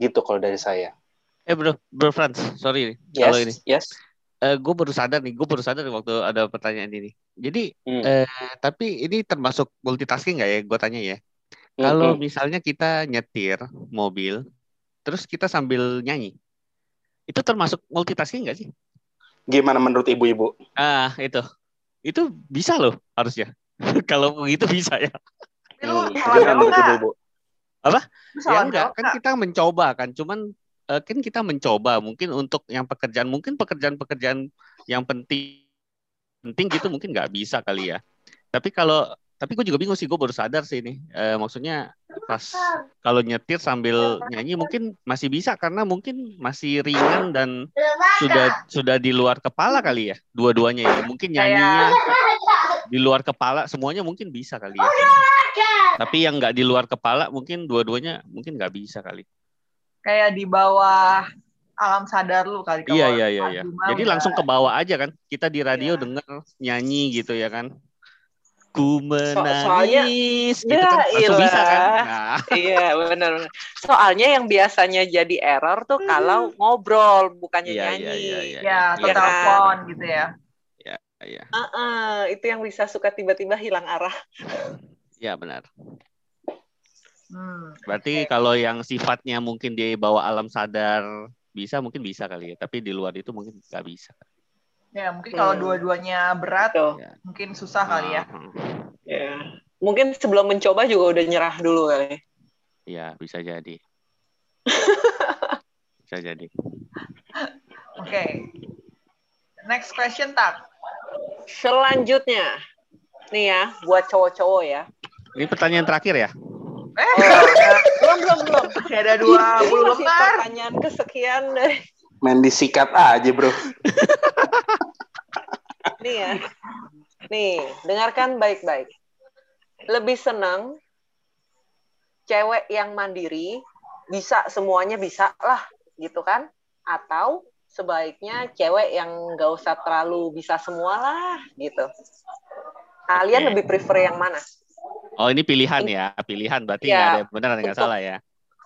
Speaker 4: Gitu kalau dari saya.
Speaker 2: Eh bro, bro Frans, sorry nih.
Speaker 4: Yes,
Speaker 2: Kalau ini,
Speaker 4: yes.
Speaker 2: gue baru sadar nih, gue baru sadar waktu ada pertanyaan ini. Jadi,
Speaker 4: Hmm.
Speaker 2: eh, tapi ini termasuk multitasking nggak ya? Gue tanya ya. Kalau
Speaker 4: Hmm, hmm.
Speaker 2: misalnya kita nyetir mobil, terus kita sambil nyanyi, itu termasuk multitasking nggak sih?
Speaker 4: Gimana menurut ibu-ibu?
Speaker 2: Ah, itu, itu bisa loh harusnya. Kalau begitu bisa ya.
Speaker 4: Hmm, gimana menurut ibu-ibu?
Speaker 1: Lu
Speaker 2: Ya enggak, kan kita mencoba kan, cuman eh, kan kita mencoba mungkin untuk yang pekerjaan, mungkin pekerjaan-pekerjaan yang penting penting gitu mungkin nggak bisa kali ya. Tapi kalau tapi gue juga bingung sih, gue baru sadar sih ini. Eh, maksudnya pas kalau nyetir sambil nyanyi mungkin masih bisa karena mungkin masih ringan dan sudah sudah di luar kepala kali ya, dua-duanya ya. Mungkin nyanyinya di luar kepala semuanya mungkin bisa kali ya. Tapi yang nggak di luar kepala mungkin dua-duanya mungkin nggak bisa kali.
Speaker 1: kayak di bawah alam sadar lu kali
Speaker 2: Iya iya iya iya. Jadi
Speaker 1: udah-
Speaker 2: langsung ke bawah aja kan. Kita di radio
Speaker 1: Iya.
Speaker 2: denger nyanyi gitu ya kan. Ku
Speaker 3: soalnya-
Speaker 2: menangis gitu
Speaker 3: Ya
Speaker 2: kan langsung bisa kan. Nah,
Speaker 3: Iya benar. Soalnya yang biasanya jadi error tuh kalau ngobrol bukannya
Speaker 2: Iya, iya,
Speaker 3: nyanyi.
Speaker 2: iya, iya.
Speaker 1: ya atau
Speaker 3: Iya kan?
Speaker 1: telepon gitu ya
Speaker 2: iya.
Speaker 3: Heeh, itu yang bisa suka tiba-tiba hilang arah.
Speaker 2: Iya benar.
Speaker 1: hmm.
Speaker 2: Berarti kalau yang sifatnya mungkin di bawah alam sadar bisa mungkin bisa kali ya. Tapi di luar itu mungkin nggak bisa.
Speaker 1: ya mungkin kalau
Speaker 3: Hmm.
Speaker 1: dua-duanya berat
Speaker 3: Tuh.
Speaker 2: Ya.
Speaker 1: mungkin susah kali ya
Speaker 2: Ah,
Speaker 3: Ya. Mungkin sebelum mencoba juga udah nyerah dulu kali.
Speaker 2: Iya bisa jadi. bisa jadi.
Speaker 1: oke next question tak
Speaker 3: Selanjutnya, nih ya, buat cowok-cowok ya.
Speaker 2: Ini pertanyaan terakhir ya.
Speaker 1: eh
Speaker 3: belum belum belum.
Speaker 1: masih ada 20
Speaker 3: masih
Speaker 1: lembar
Speaker 3: pertanyaan kesekian dari
Speaker 4: Main disikat aja, bro.
Speaker 3: nih ya. Nih, dengarkan baik-baik. Lebih senang cewek yang mandiri, bisa semuanya bisa lah, gitu kan? Atau sebaiknya cewek yang nggak usah terlalu bisa semua lah, gitu. Kalian lebih prefer yang mana?
Speaker 2: Oh ini pilihan ya, pilihan berarti
Speaker 3: Ya,
Speaker 2: nggak ada yang benar ada yang nggak salah ya.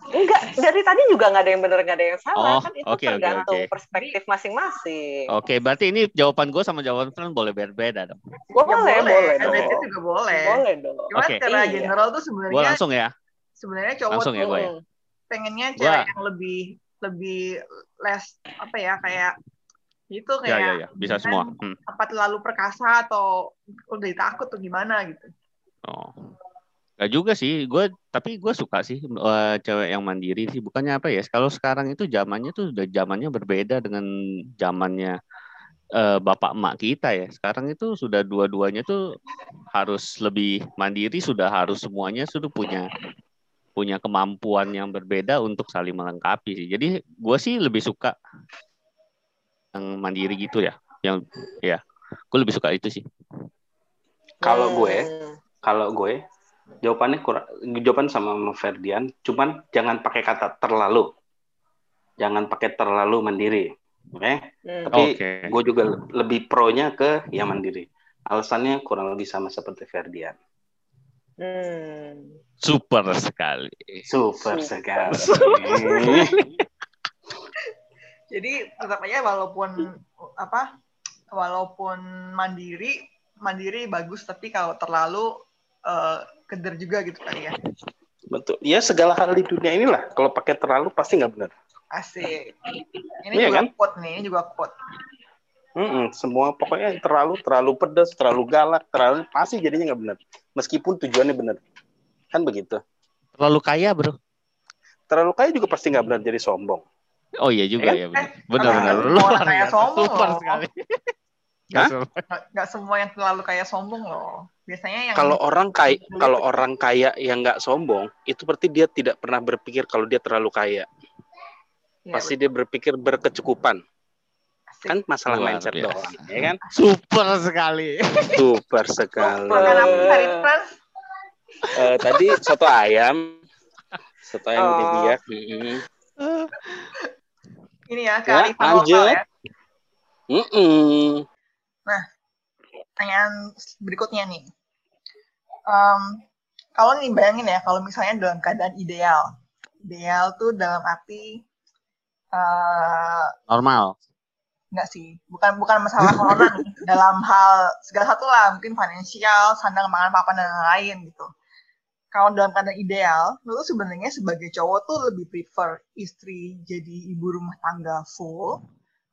Speaker 3: Enggak, dari tadi juga nggak ada yang benar, nggak ada yang salah.
Speaker 2: Oh,
Speaker 3: kan itu
Speaker 2: oke,
Speaker 3: tergantung
Speaker 2: oke.
Speaker 3: perspektif masing-masing.
Speaker 2: Oke, berarti ini jawaban gue sama jawaban Fran boleh berbeda dong.
Speaker 1: ya
Speaker 3: Boleh, boleh,
Speaker 1: boleh
Speaker 3: dong.
Speaker 1: Juga boleh
Speaker 3: Boleh dong.
Speaker 1: cuman
Speaker 2: Oke.
Speaker 1: secara
Speaker 3: Iya.
Speaker 1: general tuh
Speaker 2: Gue
Speaker 1: sebenarnya
Speaker 2: langsung ya,
Speaker 1: sebenarnya cowok
Speaker 2: langsung ya
Speaker 1: tuh
Speaker 2: gue ya.
Speaker 1: Pengennya
Speaker 2: Gua-
Speaker 1: cewek yang lebih lebih less apa ya kayak itu
Speaker 2: Ya,
Speaker 1: kayak
Speaker 2: ya, ya, bisa
Speaker 1: kan
Speaker 2: semua. Hmm.
Speaker 1: apa terlalu perkasa atau udah takut tuh gimana gitu
Speaker 2: Oh. Gak juga sih, gue tapi gue suka sih eh, cewek yang mandiri sih. Bukannya apa ya? Kalau sekarang itu zamannya tuh udah zamannya berbeda dengan zamannya eh, bapak emak kita ya. Sekarang itu sudah dua-duanya tuh harus lebih mandiri, sudah harus semuanya sudah punya punya kemampuan yang berbeda untuk saling melengkapi sih. Jadi gue sih lebih suka yang mandiri gitu ya. Yang ya, gue lebih suka itu sih.
Speaker 4: Kalau gue,
Speaker 3: Hmm.
Speaker 4: Kalau gue jawabannya kurang jawaban sama sama Ferdian cuman jangan pakai kata terlalu jangan pakai terlalu mandiri oke
Speaker 3: Hmm.
Speaker 4: tapi
Speaker 2: Oke.
Speaker 4: gue juga lebih pro nya ke yang mandiri alasannya kurang lebih sama seperti Ferdian
Speaker 3: Hmm.
Speaker 2: Super sekali.
Speaker 4: Super
Speaker 3: Super.
Speaker 4: sekali.
Speaker 1: Jadi tetap aja walaupun apa walaupun mandiri mandiri bagus tapi kalau terlalu eh, keder juga gitu kali ya.
Speaker 4: Betul. Ya segala hal di dunia inilah kalau pakai terlalu pasti nggak benar.
Speaker 1: Asik. Ini
Speaker 4: Iya
Speaker 1: juga
Speaker 4: kan?
Speaker 1: quote nih, ini juga quote.
Speaker 4: Mm-mm, semua pokoknya terlalu terlalu pedas, terlalu galak, terlalu pasti jadinya nggak benar. Meskipun tujuannya benar. Kan begitu.
Speaker 2: Terlalu kaya, bro.
Speaker 4: Terlalu kaya juga pasti nggak benar jadi sombong.
Speaker 2: Oh iya juga
Speaker 4: Eh,
Speaker 2: ya. Benar.
Speaker 1: eh,
Speaker 2: Benar benar. Lu
Speaker 1: kaya
Speaker 2: biasa.
Speaker 1: sombong
Speaker 2: Super sekali. Nggak semua.
Speaker 1: Nggak semua yang terlalu kayak sombong loh. Biasanya yang
Speaker 4: Kalau orang kaya,
Speaker 1: Betul.
Speaker 4: kalau orang kaya yang nggak sombong, itu berarti dia tidak pernah berpikir kalau dia terlalu kaya.
Speaker 1: Ya,
Speaker 4: Pasti dia berpikir berkecukupan.
Speaker 1: asik.
Speaker 4: Kan masalah
Speaker 2: Luar
Speaker 4: mindset
Speaker 2: biasa.
Speaker 4: doang, ya kan?
Speaker 2: Super sekali.
Speaker 4: Super sekali. Eh, tadi soto ayam, soto ayam
Speaker 3: Oh.
Speaker 4: di biak. Mm-mm.
Speaker 1: Ini ya,
Speaker 4: Ya,
Speaker 1: kearifan
Speaker 4: lanjut.
Speaker 1: lokal ya.
Speaker 4: Mm-mm.
Speaker 1: Pertanyaan berikutnya nih. Em, kalau nih bayangin ya, kalau misalnya dalam keadaan ideal. Ideal tuh dalam arti eh
Speaker 2: Normal.
Speaker 1: enggak sih, bukan bukan masalah corona nih, dalam hal segala satu lah, mungkin finansial, sandang pangan papan dan lain-lain gitu. Kalau dalam keadaan ideal, lu tuh sebenarnya sebagai cowok tuh lebih prefer istri jadi ibu rumah tangga full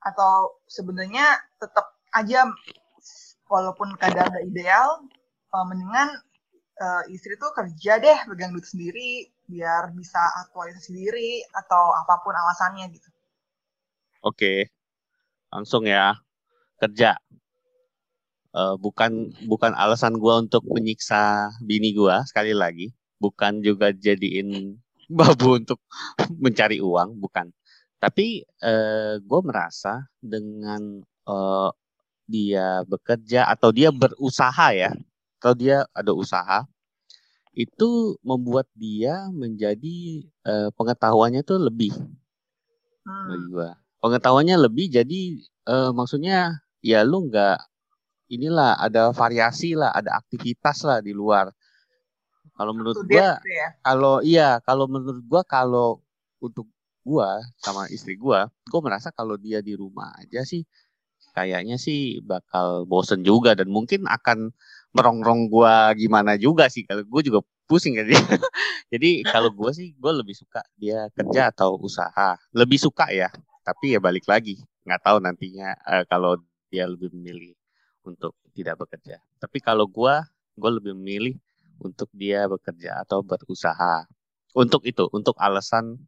Speaker 1: atau sebenarnya tetap aja walaupun keadaan gak ideal, eh, mendingan eh, istri tuh kerja deh, pegang duit sendiri biar bisa aktualisasi diri atau apa pun alasannya gitu.
Speaker 2: Oke. Langsung ya. Kerja. Eh, bukan bukan alasan gua untuk menyiksa bini gua sekali lagi. Bukan juga jadiin babu untuk mencari uang, bukan. Tapi eh, gue merasa dengan eh, dia bekerja atau dia berusaha ya, atau dia ada usaha, itu membuat dia menjadi eh, pengetahuannya tuh lebih
Speaker 1: Hmm.
Speaker 2: gua. Pengetahuannya lebih jadi eh, maksudnya ya lu nggak inilah ada variasi lah, ada aktivitas lah di luar. Kalau menurut gua
Speaker 1: gitu ya.
Speaker 2: kalau iya, kalau menurut gua kalau untuk gua sama istri gua, gua merasa kalau dia di rumah aja sih kayaknya sih bakal bosen juga dan mungkin akan merongrong gua gimana juga sih kalau gua juga pusing kan dia. Jadi kalau gua sih gua lebih suka dia kerja atau usaha. Lebih suka ya, tapi ya balik lagi nggak tahu nantinya eh, kalau dia lebih memilih untuk tidak bekerja. Tapi kalau gua gua lebih memilih untuk dia bekerja atau berusaha. Untuk itu, untuk alasan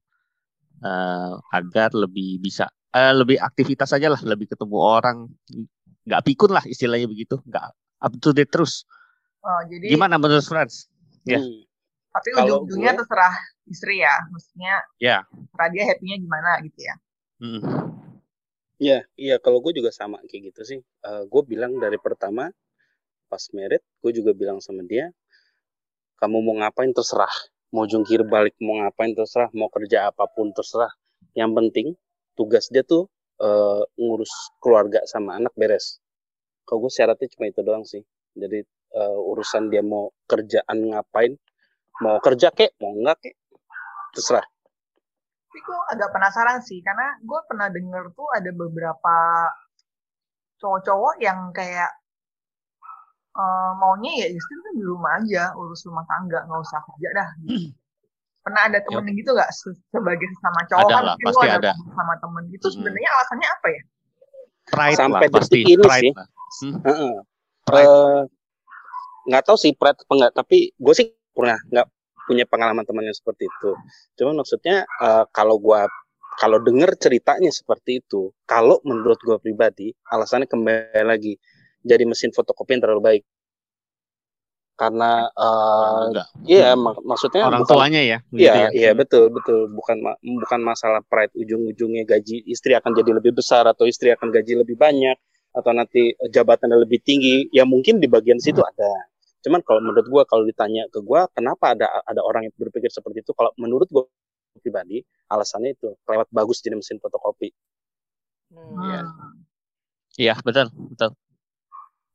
Speaker 2: eh, agar lebih bisa eh, lebih aktivitas aja lah, lebih ketemu orang, nggak pikun lah istilahnya begitu, nggak up to date terus.
Speaker 1: Oh, jadi
Speaker 2: Gimana menurut Franz? Ya.
Speaker 4: Hmm.
Speaker 1: tapi
Speaker 4: Kalau
Speaker 1: ujung-ujungnya terserah istri ya. Maksudnya
Speaker 2: Ya.
Speaker 1: terserah dia happy-nya gimana gitu ya.
Speaker 2: Mm.
Speaker 4: Iya, iya kalau gue juga sama kayak gitu sih. gue bilang dari pertama pas merit, gue juga bilang sama dia, kamu mau ngapain terserah, mau jungkir balik mau ngapain terserah, mau kerja apa pun terserah. Yang penting tugas dia tuh eh, ngurus keluarga sama anak beres. Kalau gue syaratnya cuma itu doang sih. Jadi eh, urusan dia mau kerjaan ngapain, mau kerja kek, mau enggak kek, terserah.
Speaker 1: Tapi gue agak penasaran sih, karena gue pernah denger tuh ada beberapa cowok-cowok yang kayak eh, maunya ya istri tuh di rumah aja, urus rumah tangga, nggak usah kerja dah. Gitu. Pernah ada temen yang gitu nggak Se- sebagai sesama cowok
Speaker 2: Ada
Speaker 1: kan
Speaker 2: lah, pasti
Speaker 1: lu
Speaker 2: ada.
Speaker 1: sama temen gitu
Speaker 2: Mm-mm.
Speaker 1: sebenarnya alasannya apa ya?
Speaker 2: Pride
Speaker 4: Sampai
Speaker 2: lah pasti,
Speaker 4: ini
Speaker 2: pride
Speaker 4: sih.
Speaker 2: lah. Pride.
Speaker 4: Eh, nggak tahu sih pride apa enggak tapi gue sih pernah nggak punya pengalaman teman yang seperti itu cuman maksudnya eh, kalau gua kalau denger ceritanya seperti itu kalau menurut gue pribadi alasannya kembali lagi jadi mesin fotokopi yang terlalu baik karena eh,
Speaker 2: Enggak.
Speaker 4: iya mak- maksudnya
Speaker 2: Orang
Speaker 4: bukan
Speaker 2: tuanya ya, gitu
Speaker 4: Iya,
Speaker 2: ya.
Speaker 4: iya betul betul bukan ma- bukan masalah pride ujung-ujungnya gaji istri akan jadi lebih besar atau istri akan gaji lebih banyak atau nanti eh, jabatannya lebih tinggi ya mungkin di bagian situ ada. Cuman kalau menurut gua kalau ditanya ke gua kenapa ada ada orang yang berpikir seperti itu kalau menurut gua pribadi alasannya itu kelewat bagus jadi mesin fotokopi.
Speaker 3: Hmm.
Speaker 2: Iya.
Speaker 1: Hmm.
Speaker 2: Iya, betul, betul.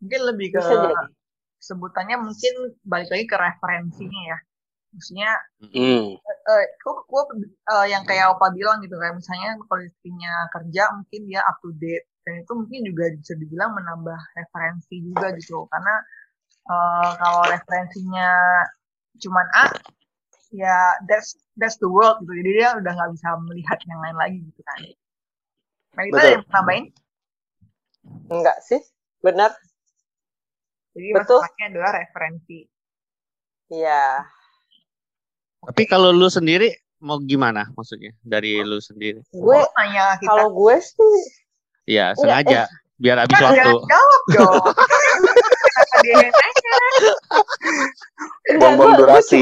Speaker 1: Mungkin lebih ke
Speaker 3: Bisa jadi.
Speaker 1: Sebutannya mungkin balik lagi ke referensinya ya. Maksudnya gua, gua eh, yang kayak Opa bilang gitu kayak misalnya kalau istrinya kerja mungkin dia up to date. Dan itu mungkin juga bisa dibilang menambah referensi juga gitu karena eh, kalau referensinya cuman A ya that's that's the world gitu. Jadi dia udah nggak bisa melihat yang lain lagi gitu kan. Melita ada
Speaker 4: Betul.
Speaker 1: yang mau nambahin?
Speaker 3: Enggak sih, benar.
Speaker 1: Jadi
Speaker 3: Betul.
Speaker 1: masalahnya adalah referensi
Speaker 3: Iya.
Speaker 2: Tapi kalau lu sendiri mau gimana maksudnya dari lu sendiri?
Speaker 3: Gue
Speaker 1: nanya kita
Speaker 3: kalau gue sih
Speaker 2: Ya
Speaker 3: Enggak,
Speaker 2: sengaja biar habis
Speaker 1: kan
Speaker 2: waktu.
Speaker 1: jangan jawab dong kenapa dia yang nanya
Speaker 4: Buang-buang durasi.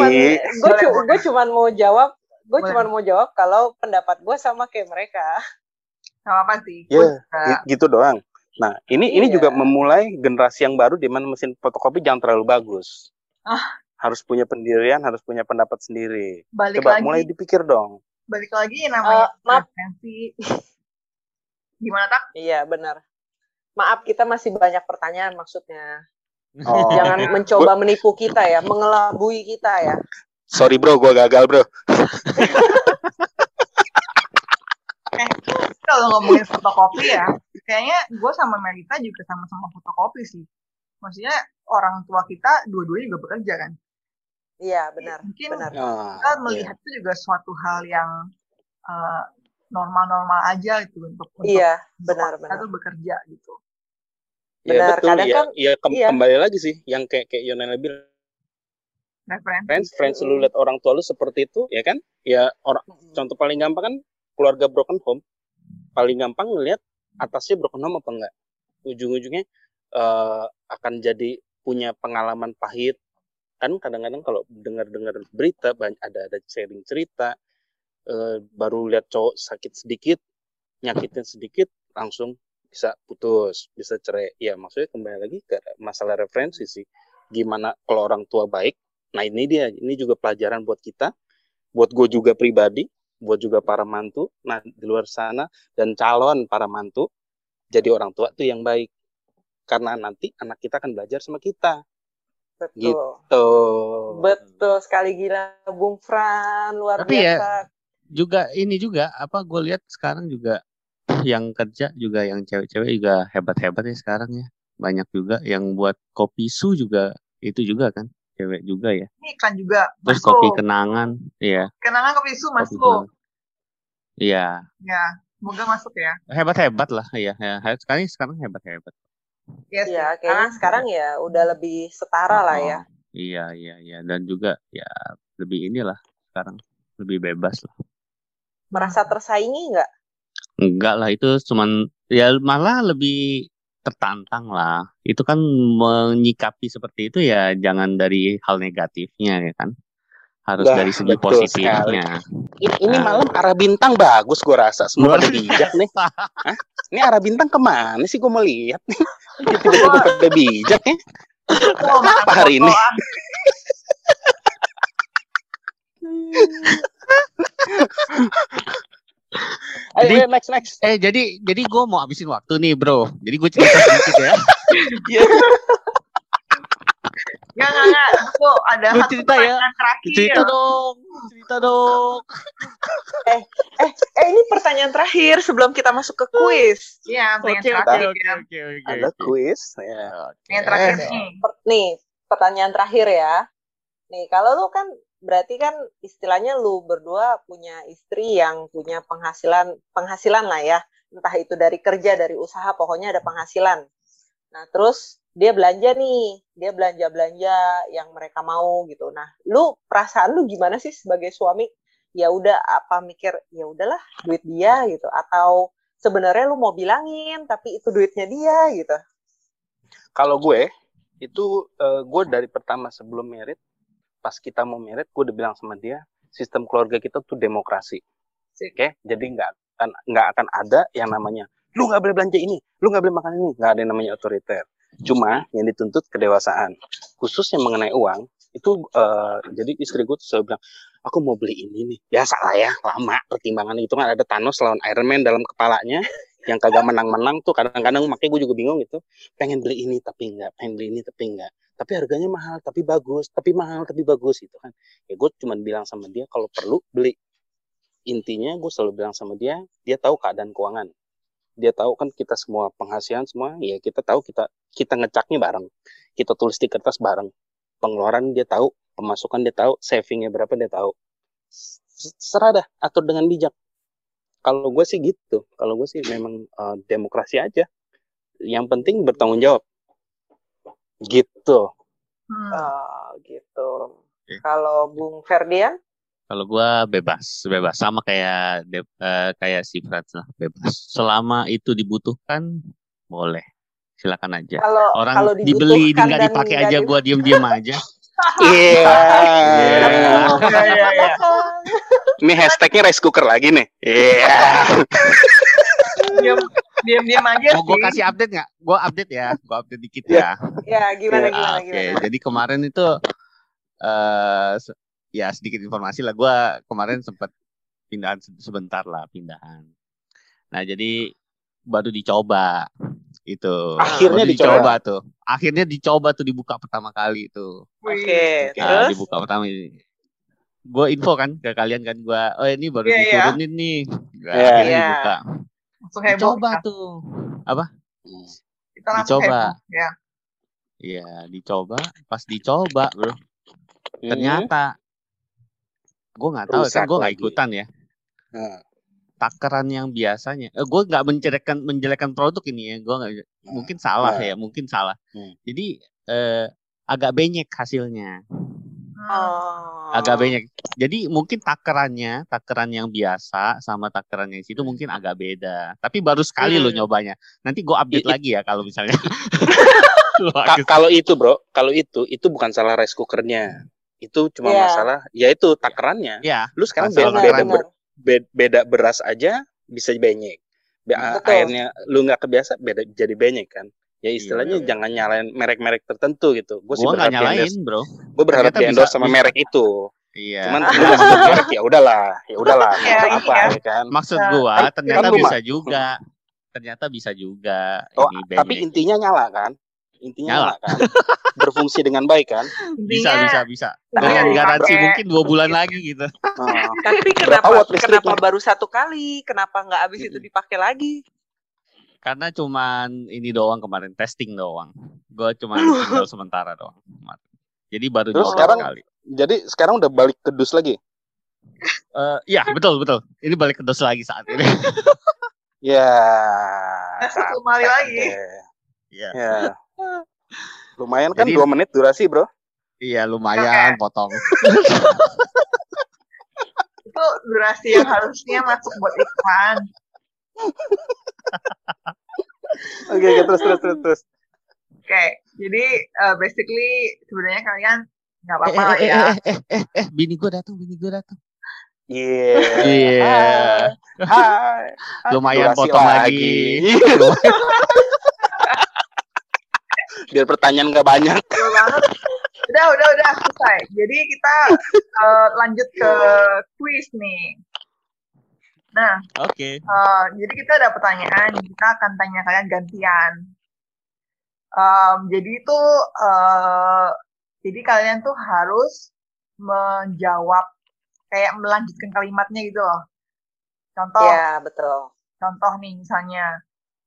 Speaker 3: gue cuman mau jawab gue cuman mau jawab kalau pendapat gue sama kayak mereka
Speaker 1: sama apa sih
Speaker 4: Ya,
Speaker 1: Gua juga-
Speaker 4: Gi- gitu doang. Nah, ini ini
Speaker 3: Iya.
Speaker 4: juga memulai generasi yang baru di mana mesin fotokopi jangan terlalu bagus.
Speaker 1: Ah.
Speaker 4: Harus punya pendirian, harus punya pendapat sendiri.
Speaker 1: balik
Speaker 4: Coba
Speaker 1: lagi
Speaker 4: mulai dipikir dong.
Speaker 1: balik lagi namanya
Speaker 3: Eh, maaf.
Speaker 1: referensi gimana tak
Speaker 3: iya benar maaf kita masih banyak pertanyaan maksudnya
Speaker 4: Oh.
Speaker 3: jangan mencoba menipu kita ya mengelabui kita ya
Speaker 4: Sorry bro, gua gagal bro.
Speaker 1: kalau ngomongin fotokopi ya kayaknya gue sama Melita juga sama-sama fotokopi sih. Maksudnya orang tua kita dua-duanya juga bekerja kan?
Speaker 3: Iya benar
Speaker 1: mungkin
Speaker 3: benar.
Speaker 4: Ah,
Speaker 1: kita melihat itu juga suatu hal yang eh, normal-normal aja gitu untuk untuk
Speaker 3: iya benar
Speaker 1: kita
Speaker 3: benar.
Speaker 1: tuh bekerja gitu.
Speaker 4: Ya,
Speaker 3: Benar,
Speaker 4: betul.
Speaker 3: kadang
Speaker 4: ya,
Speaker 3: kan-
Speaker 4: ya kem-
Speaker 3: iya.
Speaker 4: kembali lagi sih yang kayak kayak Yonel bilang.
Speaker 1: Referensi
Speaker 4: friends friends lu lihat orang tua lu seperti itu ya kan? Ya orang contoh paling gampang kan keluarga broken home paling gampang ngelihat atasnya broken home apa enggak. Ujung-ujungnya eh, akan jadi punya pengalaman pahit. Kan kadang-kadang kalau dengar-dengar berita banyak ada ada sharing cerita eh, baru lihat cowok sakit sedikit nyakitin sedikit langsung bisa putus bisa cerai. Ya maksudnya kembali lagi ke masalah referensi sih. Gimana kalau orang tua baik? Nah ini dia, ini juga pelajaran buat kita, buat gue juga pribadi, buat juga para mantu. Nah di luar sana dan calon para mantu, jadi orang tua tuh yang baik. Karena nanti anak kita akan belajar sama kita.
Speaker 3: betul
Speaker 4: Gitu.
Speaker 3: betul sekali gila Bung Fran luar
Speaker 2: Tapi ya,
Speaker 3: biasa
Speaker 2: Juga ini juga apa gue lihat sekarang juga yang kerja juga yang cewek-cewek juga hebat-hebat ya sekarang ya. Banyak juga yang buat kopi su juga itu juga kan cewek juga ya.
Speaker 1: ini iklan juga
Speaker 2: Terus
Speaker 1: masuk
Speaker 2: kopi kenangan, iya.
Speaker 1: kenangan kopi su masuk.
Speaker 2: Iya,
Speaker 1: ya semoga masuk ya
Speaker 2: hebat-hebat lah ya. ya. Sekarang sekarang hebat-hebat.
Speaker 1: Yes,
Speaker 3: ya kayaknya sekarang ya udah lebih setara lah ya
Speaker 2: Oh, Iya, iya, iya. Dan juga ya lebih inilah sekarang lebih bebas lah.
Speaker 3: merasa tersaingi nggak
Speaker 2: Enggak lah itu cuman ya malah lebih tertantang lah. Itu kan menyikapi seperti itu ya jangan dari hal negatifnya ya kan. Harus
Speaker 4: Dah,
Speaker 2: dari segi positifnya.
Speaker 4: Ini, ini
Speaker 2: Nah.
Speaker 4: malam arah bintang bagus gue rasa. Semua pada bijak nih. Hah? Ini arah bintang ke mana sih gue mau lihat nih. Tiba-tiba pada bijak nih. Ada
Speaker 1: makan
Speaker 4: apa hari ini? Ayo,
Speaker 2: Jadi-
Speaker 4: ayo, next, next.
Speaker 2: Eh jadi jadi gue mau habisin waktu nih bro. Jadi gue cerita sedikit ya.
Speaker 1: Nggak, nggak, nggak. Itu ada
Speaker 2: Lu
Speaker 1: satu
Speaker 2: cerita ya.
Speaker 1: terakhir.
Speaker 2: Cerita dong, cerita dong.
Speaker 3: eh ini pertanyaan terakhir sebelum kita masuk ke kuis
Speaker 1: Iya, pertanyaan
Speaker 2: oke
Speaker 1: terakhir.
Speaker 2: oke
Speaker 1: ya.
Speaker 2: oke oke.
Speaker 4: Ada quiz. Ya.
Speaker 1: Pertanyaan terakhir
Speaker 2: Eh,
Speaker 1: nih.
Speaker 3: Nih pertanyaan terakhir ya nih kalau lu kan berarti kan istilahnya lu berdua punya istri yang punya penghasilan penghasilan lah ya. Entah itu dari kerja dari usaha pokoknya ada penghasilan. Nah terus dia belanja nih. Dia belanja belanja yang mereka mau gitu. Nah lu perasaan lu gimana sih sebagai suami? Ya udah apa mikir ya udahlah duit dia gitu. Atau sebenarnya lu mau bilangin tapi itu duitnya dia gitu.
Speaker 4: Kalau gue, itu eh, gue dari pertama sebelum merit, pas kita mau merit, gue udah bilang sama dia, sistem keluarga kita tuh demokrasi. Oke, jadi nggak akan nggak akan ada yang namanya lu nggak boleh belanja ini, lu nggak boleh makan ini, nggak ada yang namanya otoriter. Cuma yang dituntut kedewasaan, khusus yang mengenai uang itu eh, jadi istri gue tuh selalu bilang aku mau beli ini nih. Biasa lah ya lama pertimbangan itu kan ada Thanos lawan Iron Man dalam kepalanya yang kagak menang-menang tuh kadang-kadang makanya gue juga bingung gitu. Pengen beli ini tapi enggak pengen beli ini tapi enggak tapi harganya mahal tapi bagus tapi mahal tapi bagus gitu kan. Ya gue cuma bilang sama dia kalau perlu beli. Intinya gue selalu bilang sama dia dia tahu keadaan keuangan. Dia tahu kan kita semua penghasilan semua ya kita tahu kita kita ngecaknya bareng. Kita tulis di kertas bareng. Pengeluaran dia tahu pemasukan dia tahu savingnya berapa dia tahu. Serah dah atur dengan bijak. Kalau gue sih gitu. Kalau gue sih memang uh, demokrasi aja. Yang penting bertanggung jawab gitu
Speaker 1: Hmm.
Speaker 3: Oh, gitu.
Speaker 2: Oke.
Speaker 3: Kalau Bung Ferdian?
Speaker 2: Kalau gua bebas, bebas sama kayak de- eh, kayak si Frans lah, bebas. Selama itu dibutuhkan, boleh. Silakan aja.
Speaker 3: Kalau
Speaker 2: Orang
Speaker 3: kalau
Speaker 2: dibeli nggak dipakai aja buat diem-diem aja.
Speaker 4: iya
Speaker 2: Iya.
Speaker 1: Iya, iya, iya.
Speaker 4: ini hashtagnya rice cooker lagi nih iya
Speaker 1: Diam, diam, diam aja
Speaker 2: Mau gua
Speaker 1: sih.
Speaker 2: kasih update nggak? Gua update ya, gua update dikit ya.
Speaker 3: Ya, gimana
Speaker 4: Iya,
Speaker 3: gimana
Speaker 2: Oke,
Speaker 3: gimana?
Speaker 2: jadi kemarin itu eh se- ya sedikit informasi lah. Gua kemarin sempat pindahan se- sebentar lah pindahan. Nah jadi baru dicoba itu.
Speaker 4: Akhirnya
Speaker 2: Baru
Speaker 4: dicoba.
Speaker 2: tuh. Akhirnya dicoba tuh dibuka pertama kali itu.
Speaker 3: Oke,
Speaker 2: Nah,
Speaker 3: terus?
Speaker 2: dibuka pertama ini. Gue info kan ke kalian kan gue, oh ini baru
Speaker 1: Iya, iya.
Speaker 2: diturunin nih. Nah,
Speaker 4: Iya.
Speaker 2: akhirnya
Speaker 3: Iya.
Speaker 2: dibuka.
Speaker 1: Langsung heboh. Kita.
Speaker 2: tuh.
Speaker 1: Kita langsung
Speaker 2: Dicoba.
Speaker 1: heboh. Ya.
Speaker 2: Iya, dicoba. Pas dicoba, bro.
Speaker 4: Hmm.
Speaker 2: ternyata gue nggak tahu kan
Speaker 4: Rusak
Speaker 2: gue nggak ikutan ya
Speaker 4: Nah,
Speaker 2: takaran yang biasanya eh, gue nggak menjelekkan menjelekkan produk ini ya gue nggak mungkin salah
Speaker 4: Nah.
Speaker 2: ya mungkin salah
Speaker 4: Hmm.
Speaker 2: jadi eh, agak benyek hasilnya
Speaker 1: Hmm.
Speaker 3: Oh.
Speaker 2: agak benyek jadi mungkin takarannya takaran yang biasa sama takaran yang situ mungkin agak beda. Tapi baru sekali lo
Speaker 3: Hmm.
Speaker 2: nyobanya. Nanti gue update
Speaker 4: I-
Speaker 2: lagi ya kalau misalnya. Bagus.
Speaker 4: kalau itu bro kalau itu itu bukan salah rice cookernya. Itu cuma
Speaker 3: Iya.
Speaker 4: masalah ya itu takarannya.
Speaker 2: Ya
Speaker 4: lu sekarang beda, beda, ber- be- beda beras aja bisa benyek Be-
Speaker 3: Betul.
Speaker 4: airnya lu nggak kebiasa beda jadi benyek kan ya istilahnya
Speaker 3: Iya.
Speaker 4: jangan nyalain merek-merek tertentu gitu gue sih
Speaker 2: gue
Speaker 4: berharap di
Speaker 2: nyalain
Speaker 4: endorse
Speaker 2: bro
Speaker 4: gue berharap
Speaker 2: Ternyata
Speaker 4: di endorse
Speaker 2: bisa-
Speaker 4: sama
Speaker 2: bisa.
Speaker 4: merek itu
Speaker 2: iya
Speaker 4: cuman nggak sebut merek ya udahlah ya udahlah
Speaker 1: Iya, iya.
Speaker 4: apa ya kan
Speaker 2: Maksud
Speaker 1: Nah,
Speaker 2: gua
Speaker 4: kan-
Speaker 2: ternyata
Speaker 4: kan
Speaker 2: bisa juga. Ternyata bisa juga
Speaker 4: Oh,
Speaker 2: ini
Speaker 4: tapi intinya nyala kan intinya
Speaker 2: Nyala.
Speaker 4: nyala, kan berfungsi dengan baik kan
Speaker 2: bisa bisa bisa.
Speaker 1: tapi
Speaker 2: Dengan garansi mungkin dua bulan lagi gitu.
Speaker 4: Nah,
Speaker 3: Tapi kenapa kenapa baru satu kali? Kenapa nggak habis itu dipakai lagi?
Speaker 2: Karena cuman ini doang kemarin testing doang. Gua cuma tinggal sementara doang. kemarin. Jadi baru
Speaker 4: Terus sekarang-
Speaker 2: sekali.
Speaker 4: jadi sekarang udah balik ke dus lagi
Speaker 2: Eh, iya betul betul. Ini balik ke dos lagi saat ini.
Speaker 4: ya
Speaker 1: Satu kali lagi.
Speaker 2: Iya.
Speaker 4: ya lumayan kan
Speaker 2: Jadi-
Speaker 4: dua menit durasi bro
Speaker 2: Iya lumayan potong.
Speaker 1: Itu durasi yang harusnya masuk buat iklan.
Speaker 4: Oke oke, terus terus terus terus
Speaker 1: Oke, jadi uh, basically sebenarnya kalian nggak
Speaker 2: Eh,
Speaker 1: apa-apa
Speaker 2: eh, eh,
Speaker 1: ya.
Speaker 2: eh, eh, eh, eh, bini gua datang, bini gua datang.
Speaker 4: Iya.
Speaker 2: Iya.
Speaker 4: Hai. Hai.
Speaker 2: Lumayan
Speaker 4: Durasi
Speaker 2: potong lagi.
Speaker 4: Biar pertanyaan nggak banyak.
Speaker 1: Udah, udah, udah selesai. Jadi kita uh, lanjut ke quiz nih. Nah,
Speaker 2: Oke.
Speaker 1: uh, jadi kita ada pertanyaan, kita akan tanya kalian gantian. Um, jadi itu, uh, jadi kalian tuh harus menjawab kayak melanjutkan kalimatnya gitu loh. Contoh,
Speaker 3: Ya, betul.
Speaker 1: contoh nih misalnya,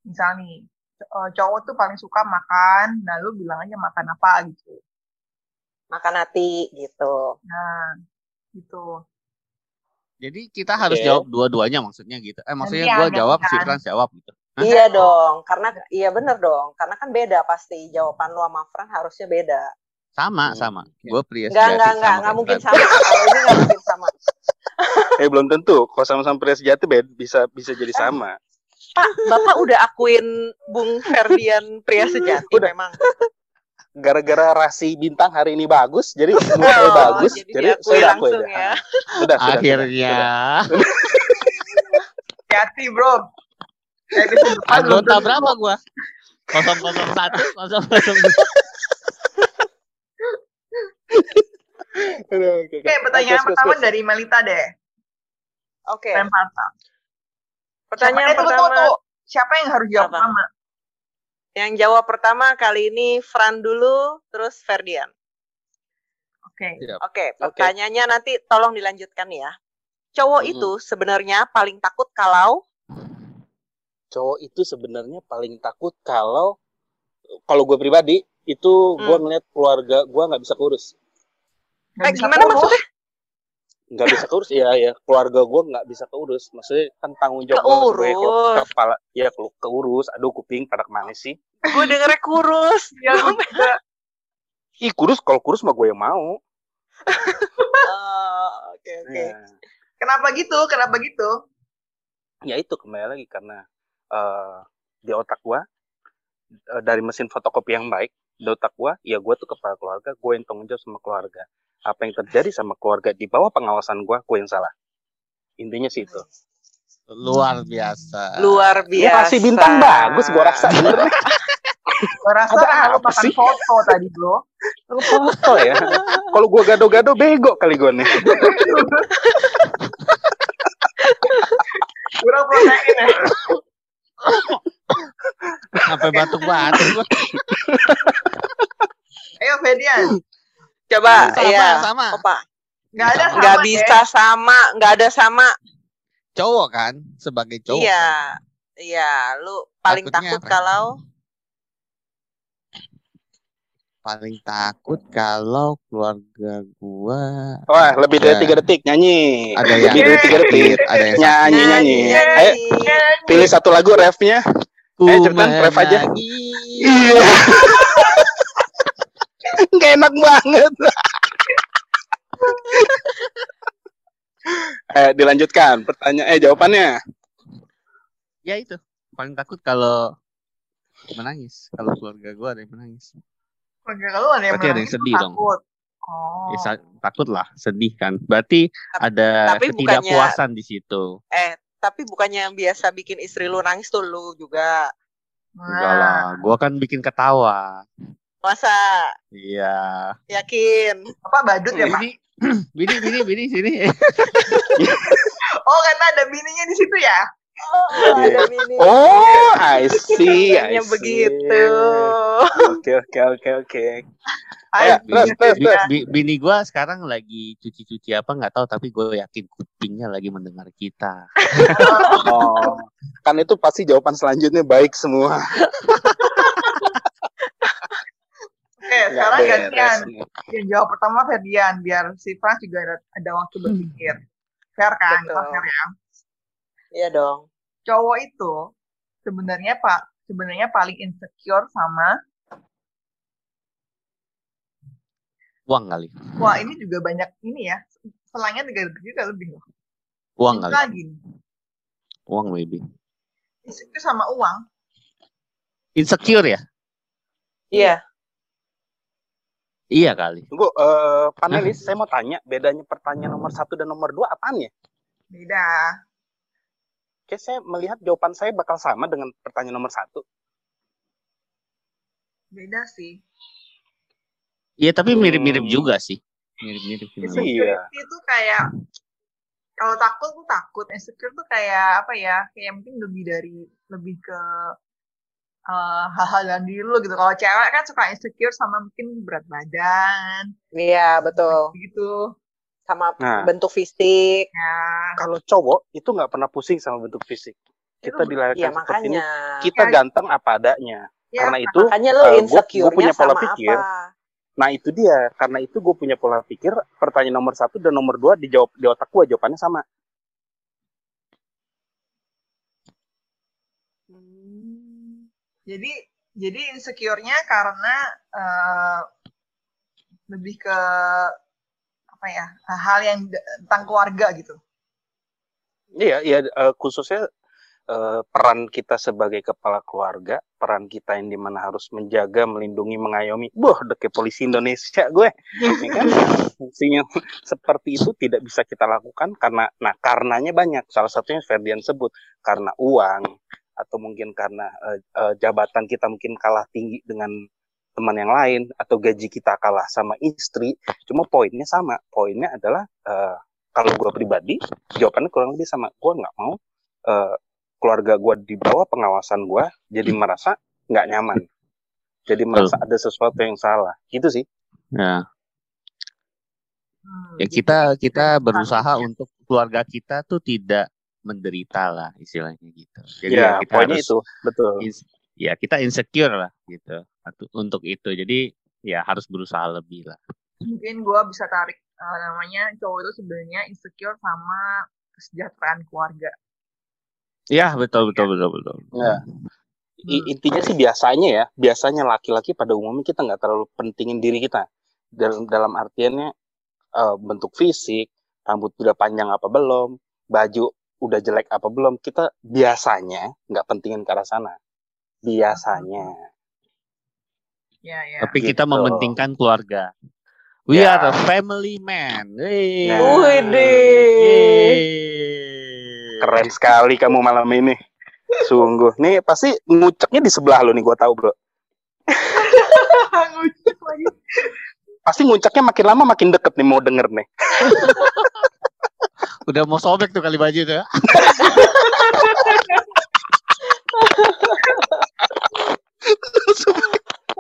Speaker 1: misal nih uh, cowok tuh paling suka makan, nah lu bilang aja makan apa gitu.
Speaker 3: Makan hati gitu.
Speaker 1: Nah, gitu.
Speaker 2: Jadi kita harus
Speaker 4: Oke.
Speaker 2: jawab dua-duanya maksudnya gitu. Eh maksudnya
Speaker 1: Gantian,
Speaker 2: gua jawab, si
Speaker 1: gantian.
Speaker 2: Frans jawab gitu. Hah?
Speaker 3: Iya dong, karena iya bener dong, karena kan beda pasti jawaban lu sama Fran harusnya beda.
Speaker 2: Sama,
Speaker 4: Hmm.
Speaker 2: sama. Gue pria
Speaker 3: Enggak,
Speaker 2: sejati
Speaker 3: enggak, enggak, enggak mungkin sama. Kalau ini enggak mungkin sama.
Speaker 4: Eh belum tentu. Kalau sama-sama pria sejati bed- bisa bisa jadi sama.
Speaker 3: Pak, Bapak udah akuin Bung Ferdian pria sejati
Speaker 4: Udah.
Speaker 3: memang.
Speaker 4: Gara-gara rasi bintang hari ini bagus, jadi moodnya
Speaker 3: Oh,
Speaker 4: bagus.
Speaker 3: jadi
Speaker 4: Jadi, saya
Speaker 3: langsung ya.
Speaker 4: Sudah, sudah,
Speaker 2: Akhirnya
Speaker 1: Hati bro.
Speaker 2: Anggota berapa gua? 001, 002.
Speaker 4: sudah. Aduh, oke,
Speaker 1: Oke, pertanyaan pertama dari Melita deh.
Speaker 3: Oke.
Speaker 1: Pertama.
Speaker 3: Pertanyaan
Speaker 1: Siapa- eh, tunggu,
Speaker 3: pertama.
Speaker 1: tunggu, tunggu. Siapa yang harus jawab pertama?
Speaker 3: Yang jawab pertama kali ini Fran dulu, terus Ferdian.
Speaker 1: Oke.
Speaker 2: Siap.
Speaker 3: Oke, pertanyaannya nanti tolong dilanjutkan ya. Cowok
Speaker 4: Mm-mm.
Speaker 3: itu sebenarnya paling takut kalau
Speaker 4: Cowok itu sebenarnya paling takut kalau kalau gue pribadi itu gue
Speaker 3: Hmm.
Speaker 4: ngeliat keluarga gue nggak bisa kurus.
Speaker 3: Eh,
Speaker 1: bisa
Speaker 3: gimana
Speaker 1: kurus.
Speaker 3: maksudnya?
Speaker 4: Nggak bisa keurus ya ya keluarga gue nggak bisa keurus maksudnya kan tanggung jawab gue kepala ya ke- keurus aduh kuping pada ke mana sih
Speaker 3: Gue dengernya kurus.
Speaker 1: Ya, gue
Speaker 4: ih kurus kalau kurus mah gue yang mau
Speaker 3: Oh, Oke oke.
Speaker 4: Ya.
Speaker 1: Kenapa gitu? Kenapa gitu?
Speaker 4: ya itu kembali lagi karena eh, di otak gue eh, dari mesin fotokopi yang baik otak gue ya gue tuh kepala keluarga gue yang tanggung jawab sama keluarga apa yang terjadi sama keluarga di bawah pengawasan gue gue yang salah intinya sih itu
Speaker 2: Luar biasa.
Speaker 3: Luar
Speaker 4: dia
Speaker 3: biasa.
Speaker 4: kasih bintang bagus gue rasa bener
Speaker 1: Gue rasa
Speaker 4: Ada
Speaker 1: lu
Speaker 4: apa
Speaker 1: makan
Speaker 4: sih?
Speaker 1: foto tadi, bro.
Speaker 4: foto ya kalau gue gado-gado bego kali gue nih
Speaker 1: Kurang protein ya.
Speaker 2: Sampai batuk-batuk gua.
Speaker 1: Ayo, Fedian.
Speaker 3: Coba
Speaker 2: Sama,
Speaker 3: ya.
Speaker 2: sama.
Speaker 3: Opa.
Speaker 1: Nggak ada sama,
Speaker 3: Nggak
Speaker 1: ya.
Speaker 3: bisa sama, nggak ada sama.
Speaker 2: Cowok kan sebagai cowok.
Speaker 3: Iya. Iya, lu paling
Speaker 2: Takutnya
Speaker 3: takut
Speaker 2: apa?
Speaker 3: kalau
Speaker 2: Paling takut kalau keluarga gua
Speaker 4: wah lebih dari
Speaker 2: Ada-
Speaker 4: tiga detik nyanyi
Speaker 2: ada yang
Speaker 4: lebih dari tiga detik
Speaker 2: ada yang
Speaker 4: nyanyi nyanyi
Speaker 3: nyanyi.
Speaker 4: ayo pilih satu lagu refnya
Speaker 2: Ku
Speaker 4: Eh, cepetan, ref aja.
Speaker 2: menangis.
Speaker 4: Iya. Nggak enak banget. eh, dilanjutkan pertanyaan eh jawabannya.
Speaker 2: Ya itu. Paling takut kalau menangis. Kalau keluarga gua ada yang menangis.
Speaker 1: Keluarga lu ada yang
Speaker 2: Berarti ada yang
Speaker 1: menangis,
Speaker 2: sedih dong.
Speaker 1: takut. Oh.
Speaker 2: Ya, takut lah, sedih kan. Berarti ada
Speaker 3: tapi
Speaker 2: ketidakpuasan di situ.
Speaker 3: eh tapi bukannya yang biasa bikin istri lu nangis tuh lu juga.
Speaker 2: Enggak lah, gua kan bikin ketawa.
Speaker 3: Masa
Speaker 2: Iya.
Speaker 3: yakin?
Speaker 1: Apa badut ya, Pak?
Speaker 2: Bini, bini, bini, bini, sini.
Speaker 1: Oh, karena ada bininya di situ ya?
Speaker 3: Oh, ada mini.
Speaker 4: Oh, I see, I
Speaker 3: Kayaknya
Speaker 4: see.
Speaker 3: begitu.
Speaker 4: Oke, oke, oke, oke.
Speaker 1: Ayo,
Speaker 4: terus, terus,
Speaker 2: Bi-
Speaker 4: terus.
Speaker 2: bi- bini gua sekarang lagi cuci-cuci apa nggak tahu tapi gue yakin kupingnya lagi mendengar kita.
Speaker 4: Oh, kan itu pasti jawaban selanjutnya baik semua.
Speaker 1: Oke, sekarang gantian. Yang jawab pertama Ferdian, biar si Frans juga ada, ada waktu berpikir. Fair kan? Fair ya.
Speaker 3: Iya dong.
Speaker 1: Cowok itu sebenarnya Pak, sebenarnya paling insecure sama
Speaker 2: Uang kali.
Speaker 1: wah ini juga banyak ini ya. Selangnya tiga detik juga lebih loh.
Speaker 2: Uang kali.
Speaker 1: lagi.
Speaker 2: Uang maybe.
Speaker 1: Insecure sama uang.
Speaker 2: Insecure ya?
Speaker 3: Iya.
Speaker 2: Iya kali.
Speaker 4: Tunggu, eh, panelis, saya mau tanya, bedanya pertanyaan nomor satu dan nomor dua apaan ya?
Speaker 1: Beda.
Speaker 4: Kayak saya melihat jawaban saya bakal sama dengan pertanyaan nomor satu.
Speaker 1: Beda sih.
Speaker 2: Iya tapi mirip-mirip
Speaker 4: Hmm.
Speaker 2: juga sih. Mirip-mirip. mirip.
Speaker 4: Iya.
Speaker 1: Insecurity itu kayak kalau takut tuh takut, insecure tuh kayak apa ya? Kayak mungkin lebih dari lebih ke eh, hal-hal dalam diri lu gitu. Kalau cewek kan suka insecure sama mungkin berat badan,
Speaker 3: Iya, betul.
Speaker 1: gitu.
Speaker 3: Sama
Speaker 4: Nah.
Speaker 3: bentuk fisik.
Speaker 1: Ya,
Speaker 4: Kalau cowok itu nggak pernah pusing sama bentuk fisik. Kita
Speaker 1: Itu-
Speaker 4: dilahirkan
Speaker 3: Iya,
Speaker 4: seperti ini,
Speaker 3: makanya.
Speaker 4: kita
Speaker 1: Ya.
Speaker 4: ganteng apa adanya.
Speaker 1: ya
Speaker 4: Karena itu,
Speaker 3: Makanya lo
Speaker 4: eh, gua punya pola
Speaker 3: sama
Speaker 4: pikir.
Speaker 3: apa?
Speaker 4: nah itu dia. Karena itu gue punya pola pikir, pertanyaan nomor satu dan nomor dua dijawab di otak gue jawabannya sama.
Speaker 3: Hmm.
Speaker 1: jadi jadi insecure-nya karena eh, lebih ke apa ya hal yang tentang keluarga gitu.
Speaker 4: Iya, iya eh, khususnya eh, peran kita sebagai kepala keluarga, peran kita yang di mana harus menjaga, melindungi, mengayomi. Udah kayak polisi Indonesia gue. Ya kan? Fungsinya seperti itu tidak bisa kita lakukan karena, nah karenanya banyak. Salah satunya Ferdian sebut karena uang atau mungkin karena eh, eh, jabatan kita mungkin kalah tinggi dengan teman yang lain atau gaji kita kalah sama istri. Cuma poinnya sama. Poinnya adalah eh, kalau gue pribadi jawabannya kurang lebih sama gue nggak mau eh, keluarga gue di bawah pengawasan gue jadi merasa nggak nyaman. Jadi merasa ada sesuatu yang salah. Gitu sih.
Speaker 2: Ya,
Speaker 1: Hmm,
Speaker 2: ya
Speaker 1: gitu.
Speaker 2: kita kita berusaha untuk keluarga kita tuh tidak menderita lah istilahnya gitu. Jadi
Speaker 4: ya,
Speaker 2: ya kita
Speaker 4: poinnya
Speaker 2: harus
Speaker 4: itu. Betul.
Speaker 2: ya kita insecure lah gitu untuk itu. Jadi ya harus berusaha lebih lah.
Speaker 1: Mungkin gue bisa tarik eh, namanya cowok itu sebenarnya insecure sama kesejahteraan keluarga.
Speaker 2: Ya betul betul betul betul.
Speaker 4: Ya. I- intinya sih biasanya ya, biasanya laki-laki pada umumnya kita nggak terlalu pentingin diri kita. Dalam dalam artiannya eh, bentuk fisik, rambut udah panjang apa belum, baju udah jelek apa belum, kita biasanya nggak pentingin ke arah sana. Biasanya.
Speaker 1: Ya, ya.
Speaker 2: Tapi
Speaker 4: Gitu.
Speaker 2: kita mementingkan keluarga. We
Speaker 4: Ya.
Speaker 2: are a family man. Hey.
Speaker 4: Nah.
Speaker 2: Yeay.
Speaker 4: Keren sekali kamu malam ini. Sungguh. Nih pasti nguceknya di sebelah lo nih, gue tahu bro.
Speaker 1: Lagi.
Speaker 4: Pasti nguceknya makin lama makin deket nih mau denger nih.
Speaker 2: Udah mau sobek tuh kali baju tuh. ya.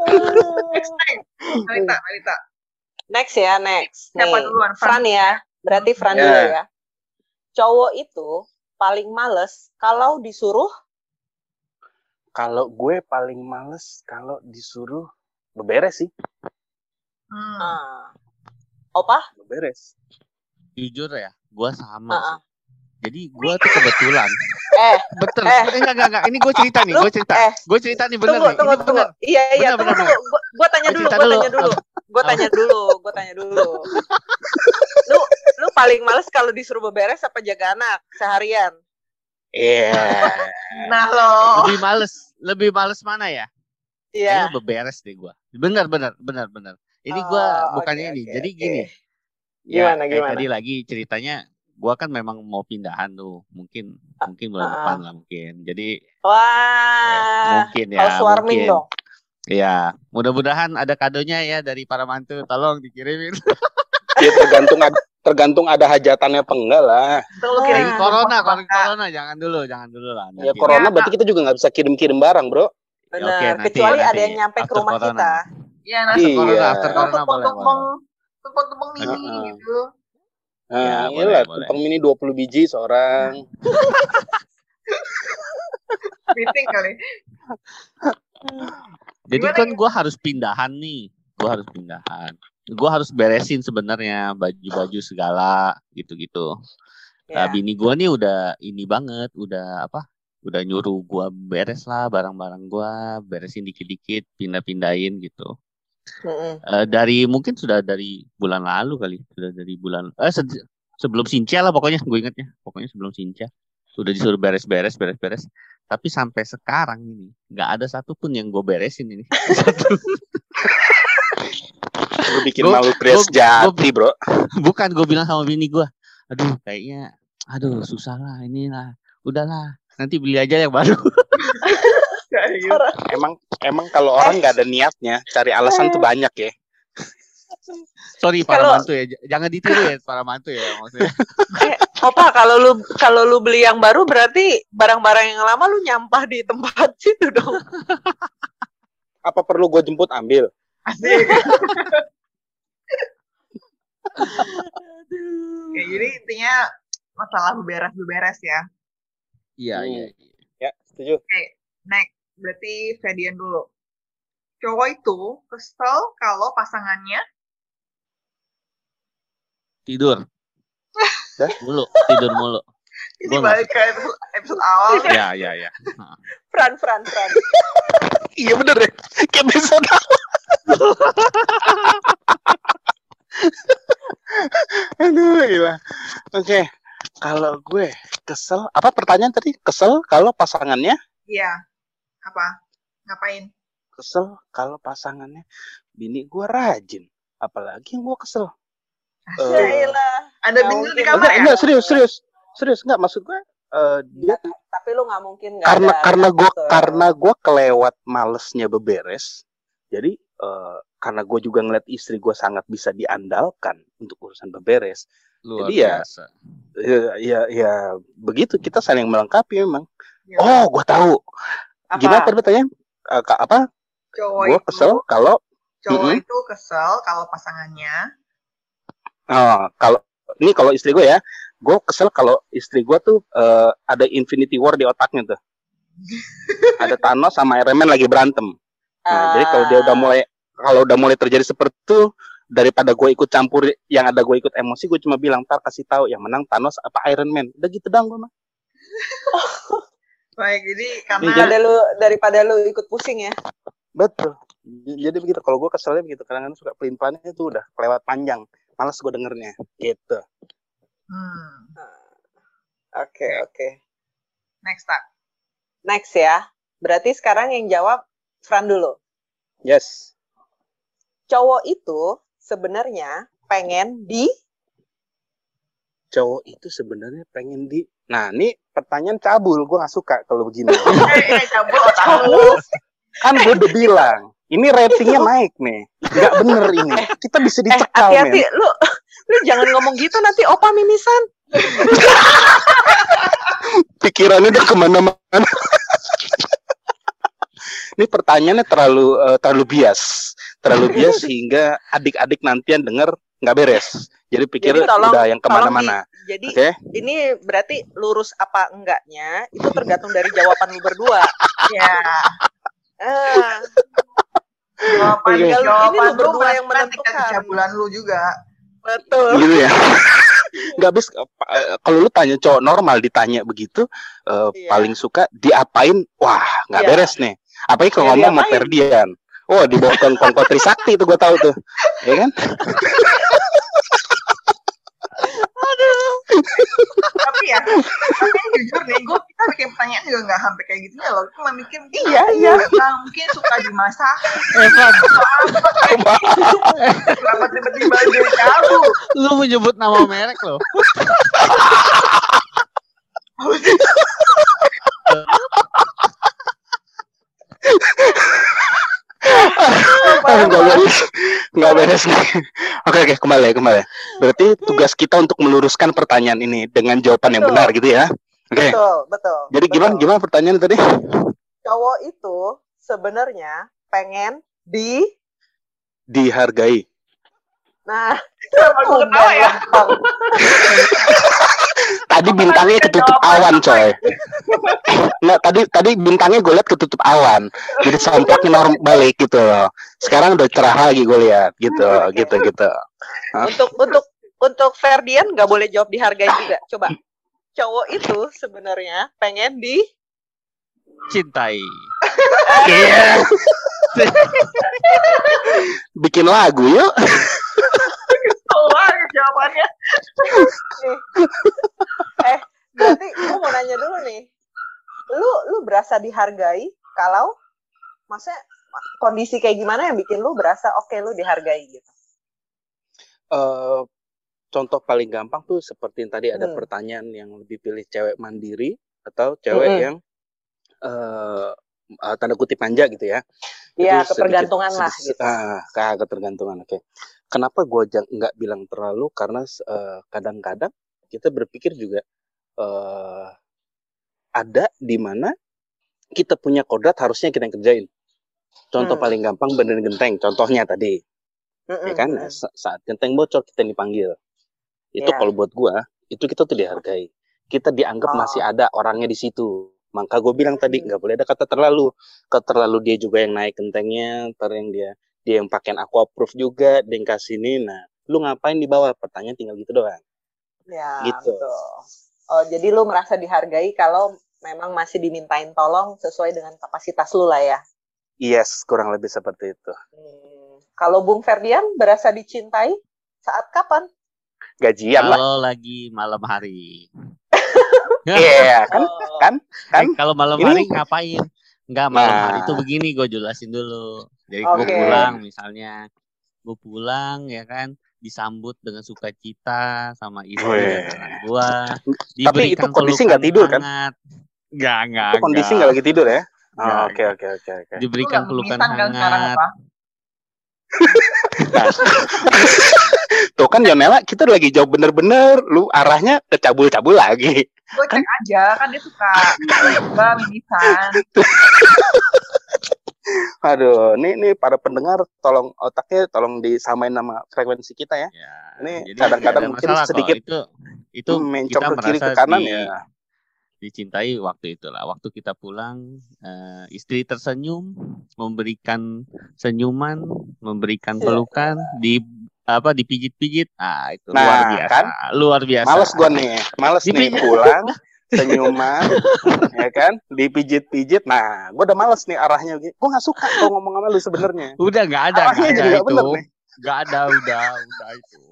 Speaker 1: Next, next. Malita.
Speaker 3: Next ya, next.
Speaker 1: Siapa
Speaker 3: Nih,
Speaker 1: duluan?
Speaker 3: Fran ya. Berarti Fran
Speaker 4: Ya.
Speaker 3: dulu ya. Cowok itu paling males kalau disuruh
Speaker 4: Kalau gue paling males kalau disuruh beberes sih,
Speaker 1: Hmm.
Speaker 3: ah, Opa?
Speaker 4: beberes.
Speaker 2: Jujur ya, gua sama
Speaker 3: Ah, ah.
Speaker 2: sih. Jadi gua tuh kebetulan.
Speaker 3: Eh,
Speaker 2: Betul.
Speaker 3: Eh.
Speaker 2: Enggak, enggak, enggak. Ini gue cerita nih, gue cerita.
Speaker 3: eh.
Speaker 2: Gue cerita nih bener
Speaker 3: tunggu,
Speaker 2: nih.
Speaker 3: tunggu, tunggu.
Speaker 2: bener.
Speaker 3: Iya, iya,
Speaker 2: Benar,
Speaker 3: tunggu,
Speaker 2: benar,
Speaker 3: tunggu. Gua, gua tanya dulu,
Speaker 2: dulu.
Speaker 3: tanya dulu. Gua tanya dulu, gua tanya dulu. Lu lu paling males kalau disuruh beberes apa jaga anak seharian?
Speaker 4: Iya.
Speaker 1: Nah lo.
Speaker 2: Lebih males, lebih males mana ya?
Speaker 3: Iya.
Speaker 2: Kayaknya beberes deh gua. Bener, bener, benar, benar. Ini
Speaker 3: Oh,
Speaker 2: gua
Speaker 3: oke,
Speaker 2: bukannya ini.
Speaker 3: oke,
Speaker 2: Jadi
Speaker 3: oke.
Speaker 2: gini.
Speaker 3: Gimana,
Speaker 2: kayak
Speaker 3: gimana?
Speaker 2: Tadi lagi ceritanya, gua kan memang mau pindahan tuh. Mungkin, mungkin bulan
Speaker 3: ah.
Speaker 2: depan lah mungkin. Jadi
Speaker 3: Wah,
Speaker 2: mungkin ya. mungkin.
Speaker 3: dong.
Speaker 2: Ya, mudah-mudahan ada kadonya ya dari para mantu. Tolong dikirimin.
Speaker 4: Ya tergantung ada, tergantung ada hajatannya apa enggak lah.
Speaker 3: Oh,
Speaker 1: kirim
Speaker 3: Iya.
Speaker 2: corona, kalau corona jangan dulu, jangan dulu lah.
Speaker 4: Ya
Speaker 2: nanti.
Speaker 4: corona
Speaker 1: Ya,
Speaker 4: berarti kita juga nggak bisa kirim-kirim barang, bro.
Speaker 3: Benar.
Speaker 2: oke, nanti,
Speaker 3: Kecuali ada
Speaker 2: nanti.
Speaker 3: yang nyampe ke rumah
Speaker 2: corona.
Speaker 3: kita.
Speaker 1: Iya, nanti
Speaker 4: Iya.
Speaker 2: Corona, after corona boleh,
Speaker 1: tumpeng-tumpeng
Speaker 4: Heeh.
Speaker 1: gitu.
Speaker 4: Nah,
Speaker 2: Ya,
Speaker 4: iya
Speaker 2: boleh,
Speaker 4: lah,
Speaker 2: boleh.
Speaker 4: tumpeng mini 20 biji seorang.
Speaker 1: Meeting kali.
Speaker 2: Jadi
Speaker 1: Gimana,
Speaker 2: kan gue harus pindahan nih, gue harus pindahan. Gue harus beresin sebenarnya baju-baju segala gitu-gitu. Nah,
Speaker 3: Ya.
Speaker 2: bini gue nih udah ini banget, udah apa? Udah nyuruh gue beres lah barang-barang gue, beresin dikit-dikit, pindah-pindahin gitu. Eh, dari mungkin sudah dari bulan lalu kali, sudah dari bulan eh se- sebelum Sincia lah pokoknya gue ingetnya, pokoknya sebelum Sincia sudah disuruh beres-beres, beres-beres. Tapi sampai sekarang ini nggak ada satupun yang gue beresin ini. Satu.
Speaker 4: Lu bikin
Speaker 2: Gua-
Speaker 4: malu
Speaker 2: gua-
Speaker 4: sejati, bro.
Speaker 2: Bukan gue bilang sama bini gue, aduh kayaknya, aduh susah lah inilah, udahlah nanti beli aja yang baru.
Speaker 4: Emang emang kalau orang nggak ada niatnya, cari alasan tuh banyak ya.
Speaker 2: Sorry para
Speaker 3: Kalau-
Speaker 2: mantu ya, jangan ditiru ya para mantu ya maksudnya.
Speaker 3: Eh, Opa, kalau lu kalau lu beli yang baru berarti barang-barang yang lama lu nyampah di tempat situ dong.
Speaker 4: Apa perlu gue jemput ambil?
Speaker 1: Asik. Oke, jadi intinya masalah beberes-beberes ya.
Speaker 2: Iya
Speaker 4: Hmm.
Speaker 2: iya.
Speaker 4: Ya, setuju.
Speaker 1: Next, berarti Fedian dulu. Cowok itu kesel kalau pasangannya
Speaker 2: Tidur.
Speaker 4: Dah?
Speaker 2: Mulu, tidur mulu.
Speaker 1: ini balik ke episode, episode awal.
Speaker 2: Ya ya ya.
Speaker 3: Fran, Fran, Fran.
Speaker 4: Iya bener ya. Kayak bisa Aduh, gila. Oke. Kalau gue kesel, apa pertanyaan tadi? Kesel kalau pasangannya?
Speaker 1: Iya. Apa? Ngapain?
Speaker 4: Kesel kalau pasangannya bini gue rajin. Apalagi yang gue kesel.
Speaker 3: Ya elah.
Speaker 1: Ada
Speaker 3: Nggak
Speaker 1: bini di kamar
Speaker 4: enggak,
Speaker 1: ya?
Speaker 4: enggak serius, serius. Serius enggak maksud gue eh, dia
Speaker 3: Nggak, tapi lu nggak mungkin nggak
Speaker 4: karena
Speaker 3: ada
Speaker 4: karena gue
Speaker 3: kesel.
Speaker 4: karena gue kelewat malesnya beberes jadi eh, karena gue juga ngeliat istri gue sangat bisa diandalkan untuk urusan beberes
Speaker 2: Luar
Speaker 4: Jadi ya,
Speaker 2: biasa.
Speaker 4: ya ya, ya begitu kita saling melengkapi memang
Speaker 1: Iya.
Speaker 4: oh gue tahu
Speaker 3: Apa?
Speaker 4: gimana tadi pertanyaan uh, apa?
Speaker 1: Cowok
Speaker 4: Gue
Speaker 1: itu,
Speaker 4: kesel kalau
Speaker 1: cowok
Speaker 4: Mm-mm.
Speaker 1: itu kesel kalau pasangannya
Speaker 4: oh, kalau ini kalau istri gue ya, gue kesel kalau istri gue tuh uh, ada Infinity War di otaknya tuh. ada Thanos sama Iron Man lagi berantem. Nah, jadi kalau dia udah mulai kalau udah mulai terjadi seperti itu daripada gue ikut campur yang ada gue ikut emosi gue cuma bilang ntar kasih tahu yang menang Thanos apa Iron Man udah gitu dong gue mah
Speaker 1: baik jadi karena
Speaker 3: daripada lu daripada lu ikut pusing ya.
Speaker 4: betul. Jadi begitu. Kalau gue keselnya begitu. Kadang-kadang suka pelin pelannya itu udah kelewat panjang. Malas gue dengernya. Gitu.
Speaker 1: Hmm,
Speaker 3: Oke, oke.
Speaker 1: next tak
Speaker 3: Next ya. Berarti sekarang yang jawab Fran dulu.
Speaker 4: yes.
Speaker 3: Cowok itu sebenarnya pengen di
Speaker 4: cowok itu sebenarnya pengen di nah ini pertanyaan cabul gue nggak suka kalau begini.
Speaker 1: Eh, eh, cabul lu
Speaker 4: kan gue udah bilang ini ratingnya naik nih. Nggak bener ini. Kita bisa
Speaker 3: eh
Speaker 4: dicekal
Speaker 3: hati-hati.
Speaker 4: men.
Speaker 3: Lu lu jangan ngomong gitu nanti opa mimisan.
Speaker 4: pikirannya udah ke mana-mana. Ini pertanyaannya terlalu eh, terlalu bias. Terlalu bias sehingga adik-adik nantian denger nggak beres jadi pikir
Speaker 3: Jadi tolong-
Speaker 4: udah yang ke mana-mana
Speaker 3: Jadi
Speaker 4: oke
Speaker 3: ini berarti lurus apa enggaknya itu tergantung dari jawaban lu berdua.
Speaker 1: ya
Speaker 3: Ah,
Speaker 1: jawaban.
Speaker 3: Tinggal
Speaker 1: jawaban
Speaker 3: ini lu berdua yang
Speaker 1: menentukan kecabulan lu juga
Speaker 3: betul.
Speaker 4: gitu ya nggak habis eh, kalau lu tanya cowok normal ditanya begitu eh,
Speaker 3: Iya.
Speaker 4: paling suka diapain wah nggak
Speaker 3: Iya.
Speaker 4: beres nih apalagi kalau
Speaker 3: Ya,
Speaker 4: ngomong sama? Ferdian oh di bawah kongkong Trisakti itu gue tahu tuh ya kan
Speaker 1: tapi ya tapi jujur nih gue kita bikin pertanyaan juga nggak sampai kayak gitu ya loh cuma mikir
Speaker 3: Iya, iya.
Speaker 1: nah, mungkin suka dimasak
Speaker 2: Fran,
Speaker 1: kenapa tiba-tiba jadi cabul
Speaker 2: lu menyebut nama merek loh.
Speaker 4: Nggak beres nggak beres nih oke oke kembali kembali berarti tugas kita untuk meluruskan pertanyaan ini dengan jawaban yang
Speaker 3: Betul.
Speaker 4: benar gitu ya oke
Speaker 3: Betul, betul.
Speaker 4: jadi gimana
Speaker 3: betul.
Speaker 4: gimana pertanyaan tadi
Speaker 3: Cowok itu sebenarnya pengen di
Speaker 4: dihargai
Speaker 3: Nah,
Speaker 1: Kenapa ketawa ya?
Speaker 4: tadi bintangnya ketutup awan coy. Nggak tadi tadi bintangnya gue lihat ketutup awan. Jadi sampaknya normal balik gitu loh. Sekarang udah cerah lagi gue lihat gitu gitu gitu.
Speaker 3: Untuk untuk untuk Ferdian nggak boleh jawab dihargai juga. Coba. Cowok itu sebenarnya pengen di
Speaker 2: Cintai.
Speaker 4: Bikin lagu yuk
Speaker 1: Jawabannya.
Speaker 3: eh berarti gue mau nanya dulu nih. Lu lu berasa dihargai kalau maksudnya kondisi kayak gimana yang bikin lu berasa oke lu dihargai gitu.
Speaker 4: eh contoh paling gampang tuh seperti yang tadi ada
Speaker 3: Hmm.
Speaker 4: pertanyaan yang lebih pilih cewek mandiri atau cewek
Speaker 3: Mm-mm.
Speaker 4: yang eh eh, tanda kutip manja gitu ya.
Speaker 3: Iya, ketergantungan
Speaker 4: sedikit-
Speaker 3: lah
Speaker 4: sedikit-
Speaker 3: gitu.
Speaker 4: Ah, ke- ketergantungan. Oke. Kenapa gue nggak bilang terlalu? Karena eh, kadang-kadang kita berpikir juga eh ada di mana kita punya kodrat harusnya kita yang kerjain. Contoh
Speaker 3: Hmm.
Speaker 4: paling gampang bener genteng. Contohnya tadi
Speaker 3: Mm-mm,
Speaker 4: ya kan
Speaker 3: mm-mm.
Speaker 4: Nah, sa- saat genteng bocor kita dipanggil itu
Speaker 3: Iya.
Speaker 4: kalau buat gua itu kita tuh dihargai kita dianggap
Speaker 3: Oh.
Speaker 4: masih ada orangnya di situ maka gue bilang tadi
Speaker 3: Hmm.
Speaker 4: nggak boleh ada kata terlalu kata terlalu dia juga yang naik gentengnya ntar yang dia dia yang pakaian aqua proof juga dia yang kasih ini nah lu ngapain di bawah pertanyaan tinggal gitu doang
Speaker 3: Ya,
Speaker 4: Gitu.
Speaker 3: betul. Oh, jadi lu merasa dihargai kalau memang masih dimintain tolong sesuai dengan kapasitas lu lah ya.
Speaker 4: yes kurang lebih seperti itu
Speaker 3: Hmm. Kalau Bung Ferdian berasa dicintai saat kapan?
Speaker 4: gajian lah
Speaker 2: Kalau lagi malam hari.
Speaker 4: iya kan
Speaker 3: Oh,
Speaker 4: kan kan
Speaker 2: Eh, kalau malam
Speaker 4: Ini-
Speaker 2: hari ngapain? Enggak, malam
Speaker 4: Nah.
Speaker 2: hari itu begini gue jelasin dulu. Jadi gue
Speaker 3: Oke.
Speaker 2: pulang misalnya. Gue pulang ya kan disambut dengan sukacita sama istri
Speaker 4: Weh.
Speaker 2: dan anak gua.
Speaker 4: Tapi itu kondisi nggak tidur, kan?
Speaker 2: hangat. Enggak, enggak.
Speaker 4: itu kondisi
Speaker 2: enggak.
Speaker 4: nggak lagi tidur ya
Speaker 2: Nggak,
Speaker 4: Oh, oke oke oke oke
Speaker 2: Diberikan
Speaker 1: Lu
Speaker 2: pelukan
Speaker 1: kan
Speaker 2: hangat.
Speaker 4: tuh kan Yonela kita lagi jawab bener-bener, lu arahnya ke cabul-cabul lagi.
Speaker 1: Gue cek aja, kan dia suka tiba mimisan.
Speaker 4: Aduh, nih nih para pendengar tolong otaknya tolong disamain nama frekuensi kita ya.
Speaker 2: Ya,
Speaker 4: Ini kadang-kadang mungkin sedikit
Speaker 2: itu itu
Speaker 4: mencong
Speaker 2: kita
Speaker 4: ke kiri ke kanan
Speaker 2: di-
Speaker 4: ya.
Speaker 2: dicintai waktu itulah. Waktu kita pulang, eh, istri tersenyum, memberikan senyuman, memberikan
Speaker 4: Iya.
Speaker 2: pelukan, di apa dipijit-pijit. Ah, itu
Speaker 4: Nah,
Speaker 2: luar biasa.
Speaker 4: kan?
Speaker 2: Luar biasa.
Speaker 4: Males gua nih, males nih pulang senyuman, ya kan, dipijit-pijit. Nah, gua udah males nih arahnya. Gua nggak suka kok ngomong sama lu sebenarnya.
Speaker 2: Udah nggak ada,
Speaker 4: Arahnya jadi
Speaker 2: ada
Speaker 4: nggak
Speaker 2: itu.
Speaker 4: bener nih.
Speaker 2: Nggak ada, udah, udah itu.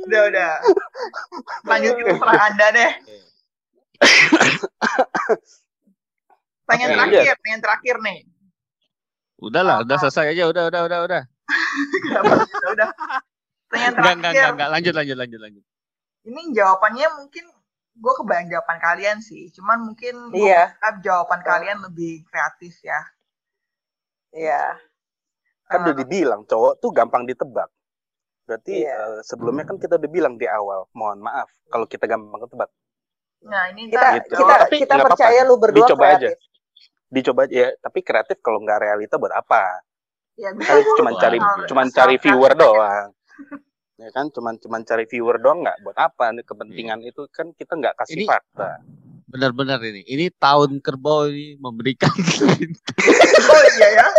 Speaker 1: Udah, udah. Lanjut kita serang Anda deh. Pengen
Speaker 4: Oke,
Speaker 1: terakhir, pengen terakhir nih.
Speaker 2: Udahlah, udah
Speaker 1: Ah.
Speaker 2: selesai aja, udah, udah, udah, udah.
Speaker 1: Kenapa? Udah, udah. Pengen
Speaker 2: Enggak, enggak,
Speaker 1: terakhir.
Speaker 2: enggak, enggak. Lanjut, lanjut, lanjut, lanjut.
Speaker 1: Ini jawabannya mungkin gue kebayang jawaban kalian sih. Cuman mungkin
Speaker 3: Iya.
Speaker 1: jawaban kalian lebih kreatif ya.
Speaker 3: Iya.
Speaker 4: Kan udah
Speaker 1: Eh,
Speaker 4: dibilang cowok tuh gampang ditebak. Berarti
Speaker 3: Iya.
Speaker 4: eh, sebelumnya kan kita udah bilang di awal, mohon maaf kalau kita gampang ketebak.
Speaker 1: nah ini
Speaker 3: Kita
Speaker 4: Gitu.
Speaker 3: kita
Speaker 4: Tapi
Speaker 3: kita
Speaker 4: nggak apa-apa.
Speaker 3: percaya lu berdua
Speaker 4: Dicoba aja.
Speaker 3: kreatif.
Speaker 4: Dicoba aja, ya, tapi kreatif kalau nggak realita buat apa?
Speaker 1: ya bisa
Speaker 4: cuma
Speaker 2: Wah,
Speaker 4: cari cuman cari viewer doang. Ya kan, cuman cuman cari viewer doang nggak buat apa? Nih kepentingan itu kan kita nggak kasih
Speaker 2: Ini-
Speaker 4: fakta.
Speaker 2: Benar-benar ini. Ini tahun kerbau ini memberikan
Speaker 1: Oh iya ya.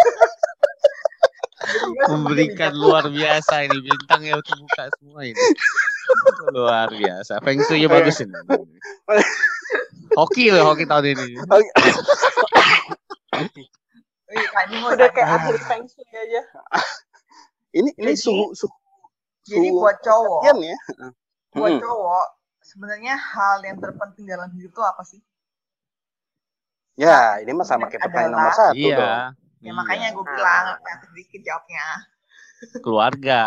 Speaker 2: memberikan luar biasa ini bintangnya terbuka semua ini. Luar biasa. Feng Shui bagus ini. Hoki loh hoki tahun ini.
Speaker 1: Ini
Speaker 3: Udah kayak ahli feng shui aja.
Speaker 4: Ini ini suhu suhu
Speaker 1: Jadi buat cowok,
Speaker 4: ya.
Speaker 1: buat
Speaker 4: Mm-mm.
Speaker 1: cowok sebenarnya hal yang terpenting dalam hidup itu apa sih?
Speaker 4: Ya, ini mah sama kayak pertanyaan nomor satu dong.
Speaker 2: Iya.
Speaker 1: Ya makanya
Speaker 2: Iya.
Speaker 1: gue bilang kreatif dikit jawabnya.
Speaker 2: keluarga.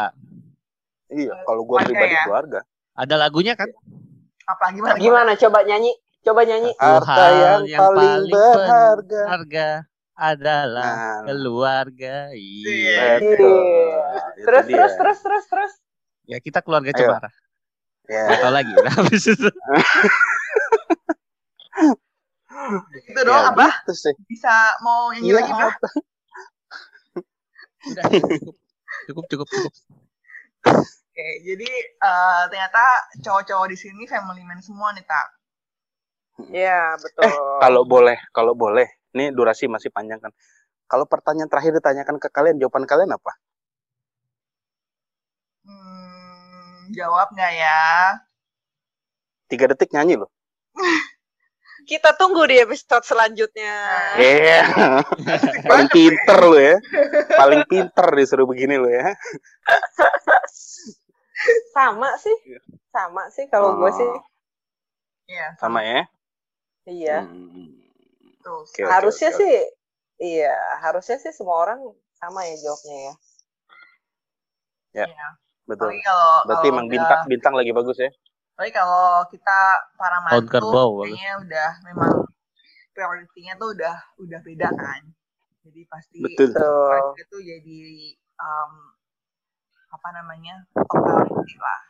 Speaker 4: Iya, kalau gue pribadi
Speaker 1: ya?
Speaker 4: keluarga.
Speaker 2: Ada lagunya kan?
Speaker 1: Apa gimana?
Speaker 3: Gimana coba nyanyi? Coba nyanyi.
Speaker 4: Harta
Speaker 2: hal
Speaker 4: yang paling berharga.
Speaker 2: berharga adalah
Speaker 4: Nah,
Speaker 2: keluarga.
Speaker 1: Iya.
Speaker 2: Iya.
Speaker 4: betul. Itu
Speaker 3: Terus terus terus terus terus.
Speaker 2: Ya kita keluarga
Speaker 4: Ayo.
Speaker 2: cemara.
Speaker 4: Ya.
Speaker 2: Gak tau lagi. Habis itu.
Speaker 1: Itu doang
Speaker 4: Ya,
Speaker 1: apa?
Speaker 4: gitu sih.
Speaker 1: Bisa mau nyanyi
Speaker 4: Iya,
Speaker 1: lagi
Speaker 4: apa?
Speaker 2: Udah cukup. Cukup cukup cukup.
Speaker 1: Oke, jadi eh, ternyata cowok-cowok di sini family man semua nih tak.
Speaker 3: Iya, betul.
Speaker 4: Kalau boleh, kalau boleh. Ini durasi masih panjang kan. Kalau pertanyaan terakhir ditanyakan ke kalian, jawaban kalian apa?
Speaker 1: Jawab nggak ya?
Speaker 4: Tiga detik nyanyi loh.
Speaker 3: Kita tunggu di episode selanjutnya.
Speaker 4: Iya. Paling pinter lo ya. Paling pinter disuruh begini lo ya.
Speaker 3: Sama sih. Sama sih kalau gue sih.
Speaker 1: Iya,
Speaker 4: Sama ya.
Speaker 3: Iya.
Speaker 4: Hmm.
Speaker 1: Tuh.
Speaker 4: Oke,
Speaker 3: harusnya
Speaker 4: oke,
Speaker 3: sih iya, harusnya sih semua orang sama ya jawabnya ya.
Speaker 4: Ya.
Speaker 1: Iya.
Speaker 4: Betul.
Speaker 1: Tapi kalau
Speaker 4: Berarti
Speaker 1: kalau
Speaker 4: emang
Speaker 1: udah-
Speaker 4: bintang bintang lagi bagus ya.
Speaker 1: Tapi kalau kita para mantu
Speaker 2: bagus.
Speaker 1: kayaknya udah memang prioritinya tuh udah udah beda kan. Jadi pasti
Speaker 4: Betul.
Speaker 1: Itu jadi um, apa namanya top priority lah.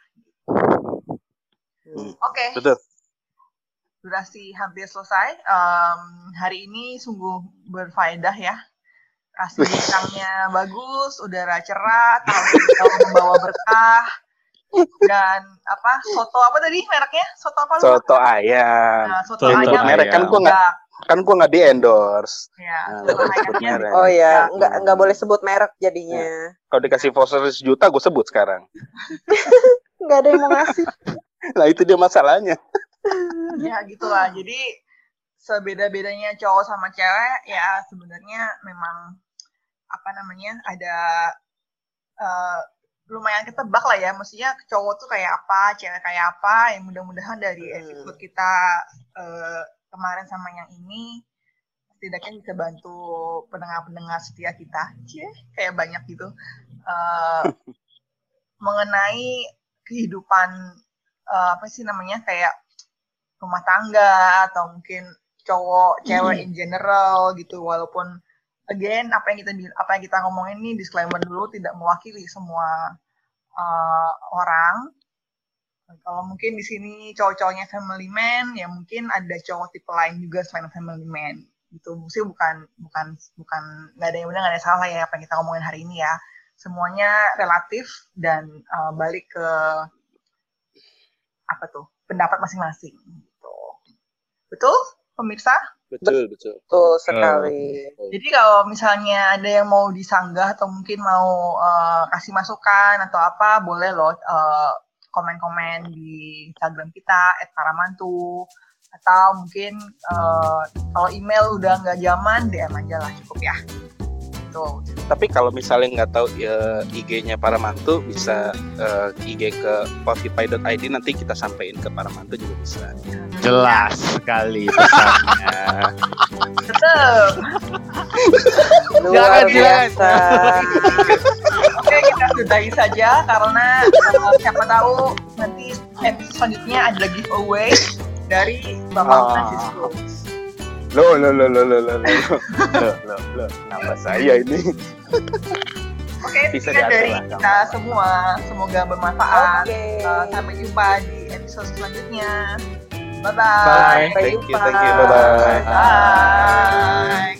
Speaker 4: Hmm.
Speaker 1: Oke,
Speaker 4: Betul.
Speaker 1: durasi hampir selesai. Um, hari ini sungguh berfaedah ya. Kasih bintangnya bagus, udara cerah, tahu membawa berkah. Dan apa? Soto apa tadi mereknya? Soto apa lu?
Speaker 4: Soto ayam.
Speaker 1: Nah, soto,
Speaker 2: Soto
Speaker 1: ayam.
Speaker 4: Merek kan gua nggak kan gua nggak di endorse.
Speaker 1: Ya,
Speaker 4: Nah,
Speaker 1: soto ayamnya.
Speaker 3: Oh ya,
Speaker 1: Ya.
Speaker 3: nggak nggak boleh sebut merek jadinya.
Speaker 4: Kalau dikasih voucher sejuta, gue sebut sekarang.
Speaker 3: Nggak ada yang mau ngasih.
Speaker 4: Nah itu dia masalahnya.
Speaker 1: ya gitulah jadi sebeda-bedanya cowok sama cewek ya sebenarnya memang apa namanya ada eh, lumayan ketebak lah ya. Maksudnya cowok tuh kayak apa cewek kayak apa yang mudah-mudahan dari
Speaker 3: Hmm.
Speaker 1: episode kita eh, kemarin sama yang ini setidaknya bisa bantu pendengar-pendengar setia kita. Cie, kayak banyak gitu. Eh, mengenai kehidupan eh, apa sih namanya kayak rumah tangga atau mungkin cowok cewek in general gitu. Walaupun again apa yang kita apa yang kita ngomongin ini disclaimer dulu tidak mewakili semua uh, orang Kalau mungkin di sini cowok-cowoknya family man, ya mungkin ada cowok tipe lain juga selain family man. Gitu, mesti bukan bukan bukan nggak ada yang benar nggak ada yang salah ya apa yang kita ngomongin hari ini ya. Semuanya relatif dan uh, balik ke apa tuh pendapat masing-masing. Gitu. Betul, pemirsa?
Speaker 4: Betul, betul.
Speaker 3: Betul sekali.
Speaker 1: Jadi kalau misalnya ada yang mau disanggah atau mungkin mau uh, kasih masukan atau apa, boleh loh uh, komen-komen di Instagram kita @paramantu atau mungkin uh, kalau email udah nggak zaman DM aja lah cukup ya. Tuh.
Speaker 4: Tapi kalau misalnya nggak tahu ya, IG-nya para mantu bisa uh, IG ke spotify.id nanti kita sampaikan ke para mantu juga bisa.
Speaker 2: Jelas sekali pesannya.
Speaker 1: Betul.
Speaker 3: Luar
Speaker 2: Jangan,
Speaker 3: biasa.
Speaker 1: Oke kita sudahi saja karena uh, siapa tahu nanti episode selanjutnya ada giveaway dari Bapak
Speaker 4: Ah.
Speaker 1: Francisco.
Speaker 4: Lo lo lo lo lo lo lo lo lo lo kenapa saya ini?
Speaker 1: Oke,
Speaker 4: Bisa
Speaker 1: sekian
Speaker 4: diatur
Speaker 1: dari
Speaker 4: lah,
Speaker 1: kita semua. Semoga bermanfaat.
Speaker 3: Oke.
Speaker 1: Uh, sampai jumpa di episode selanjutnya. Bye-bye.
Speaker 2: Bye.
Speaker 3: Sampai
Speaker 4: Thank you, thank you, bye bye.
Speaker 1: Bye.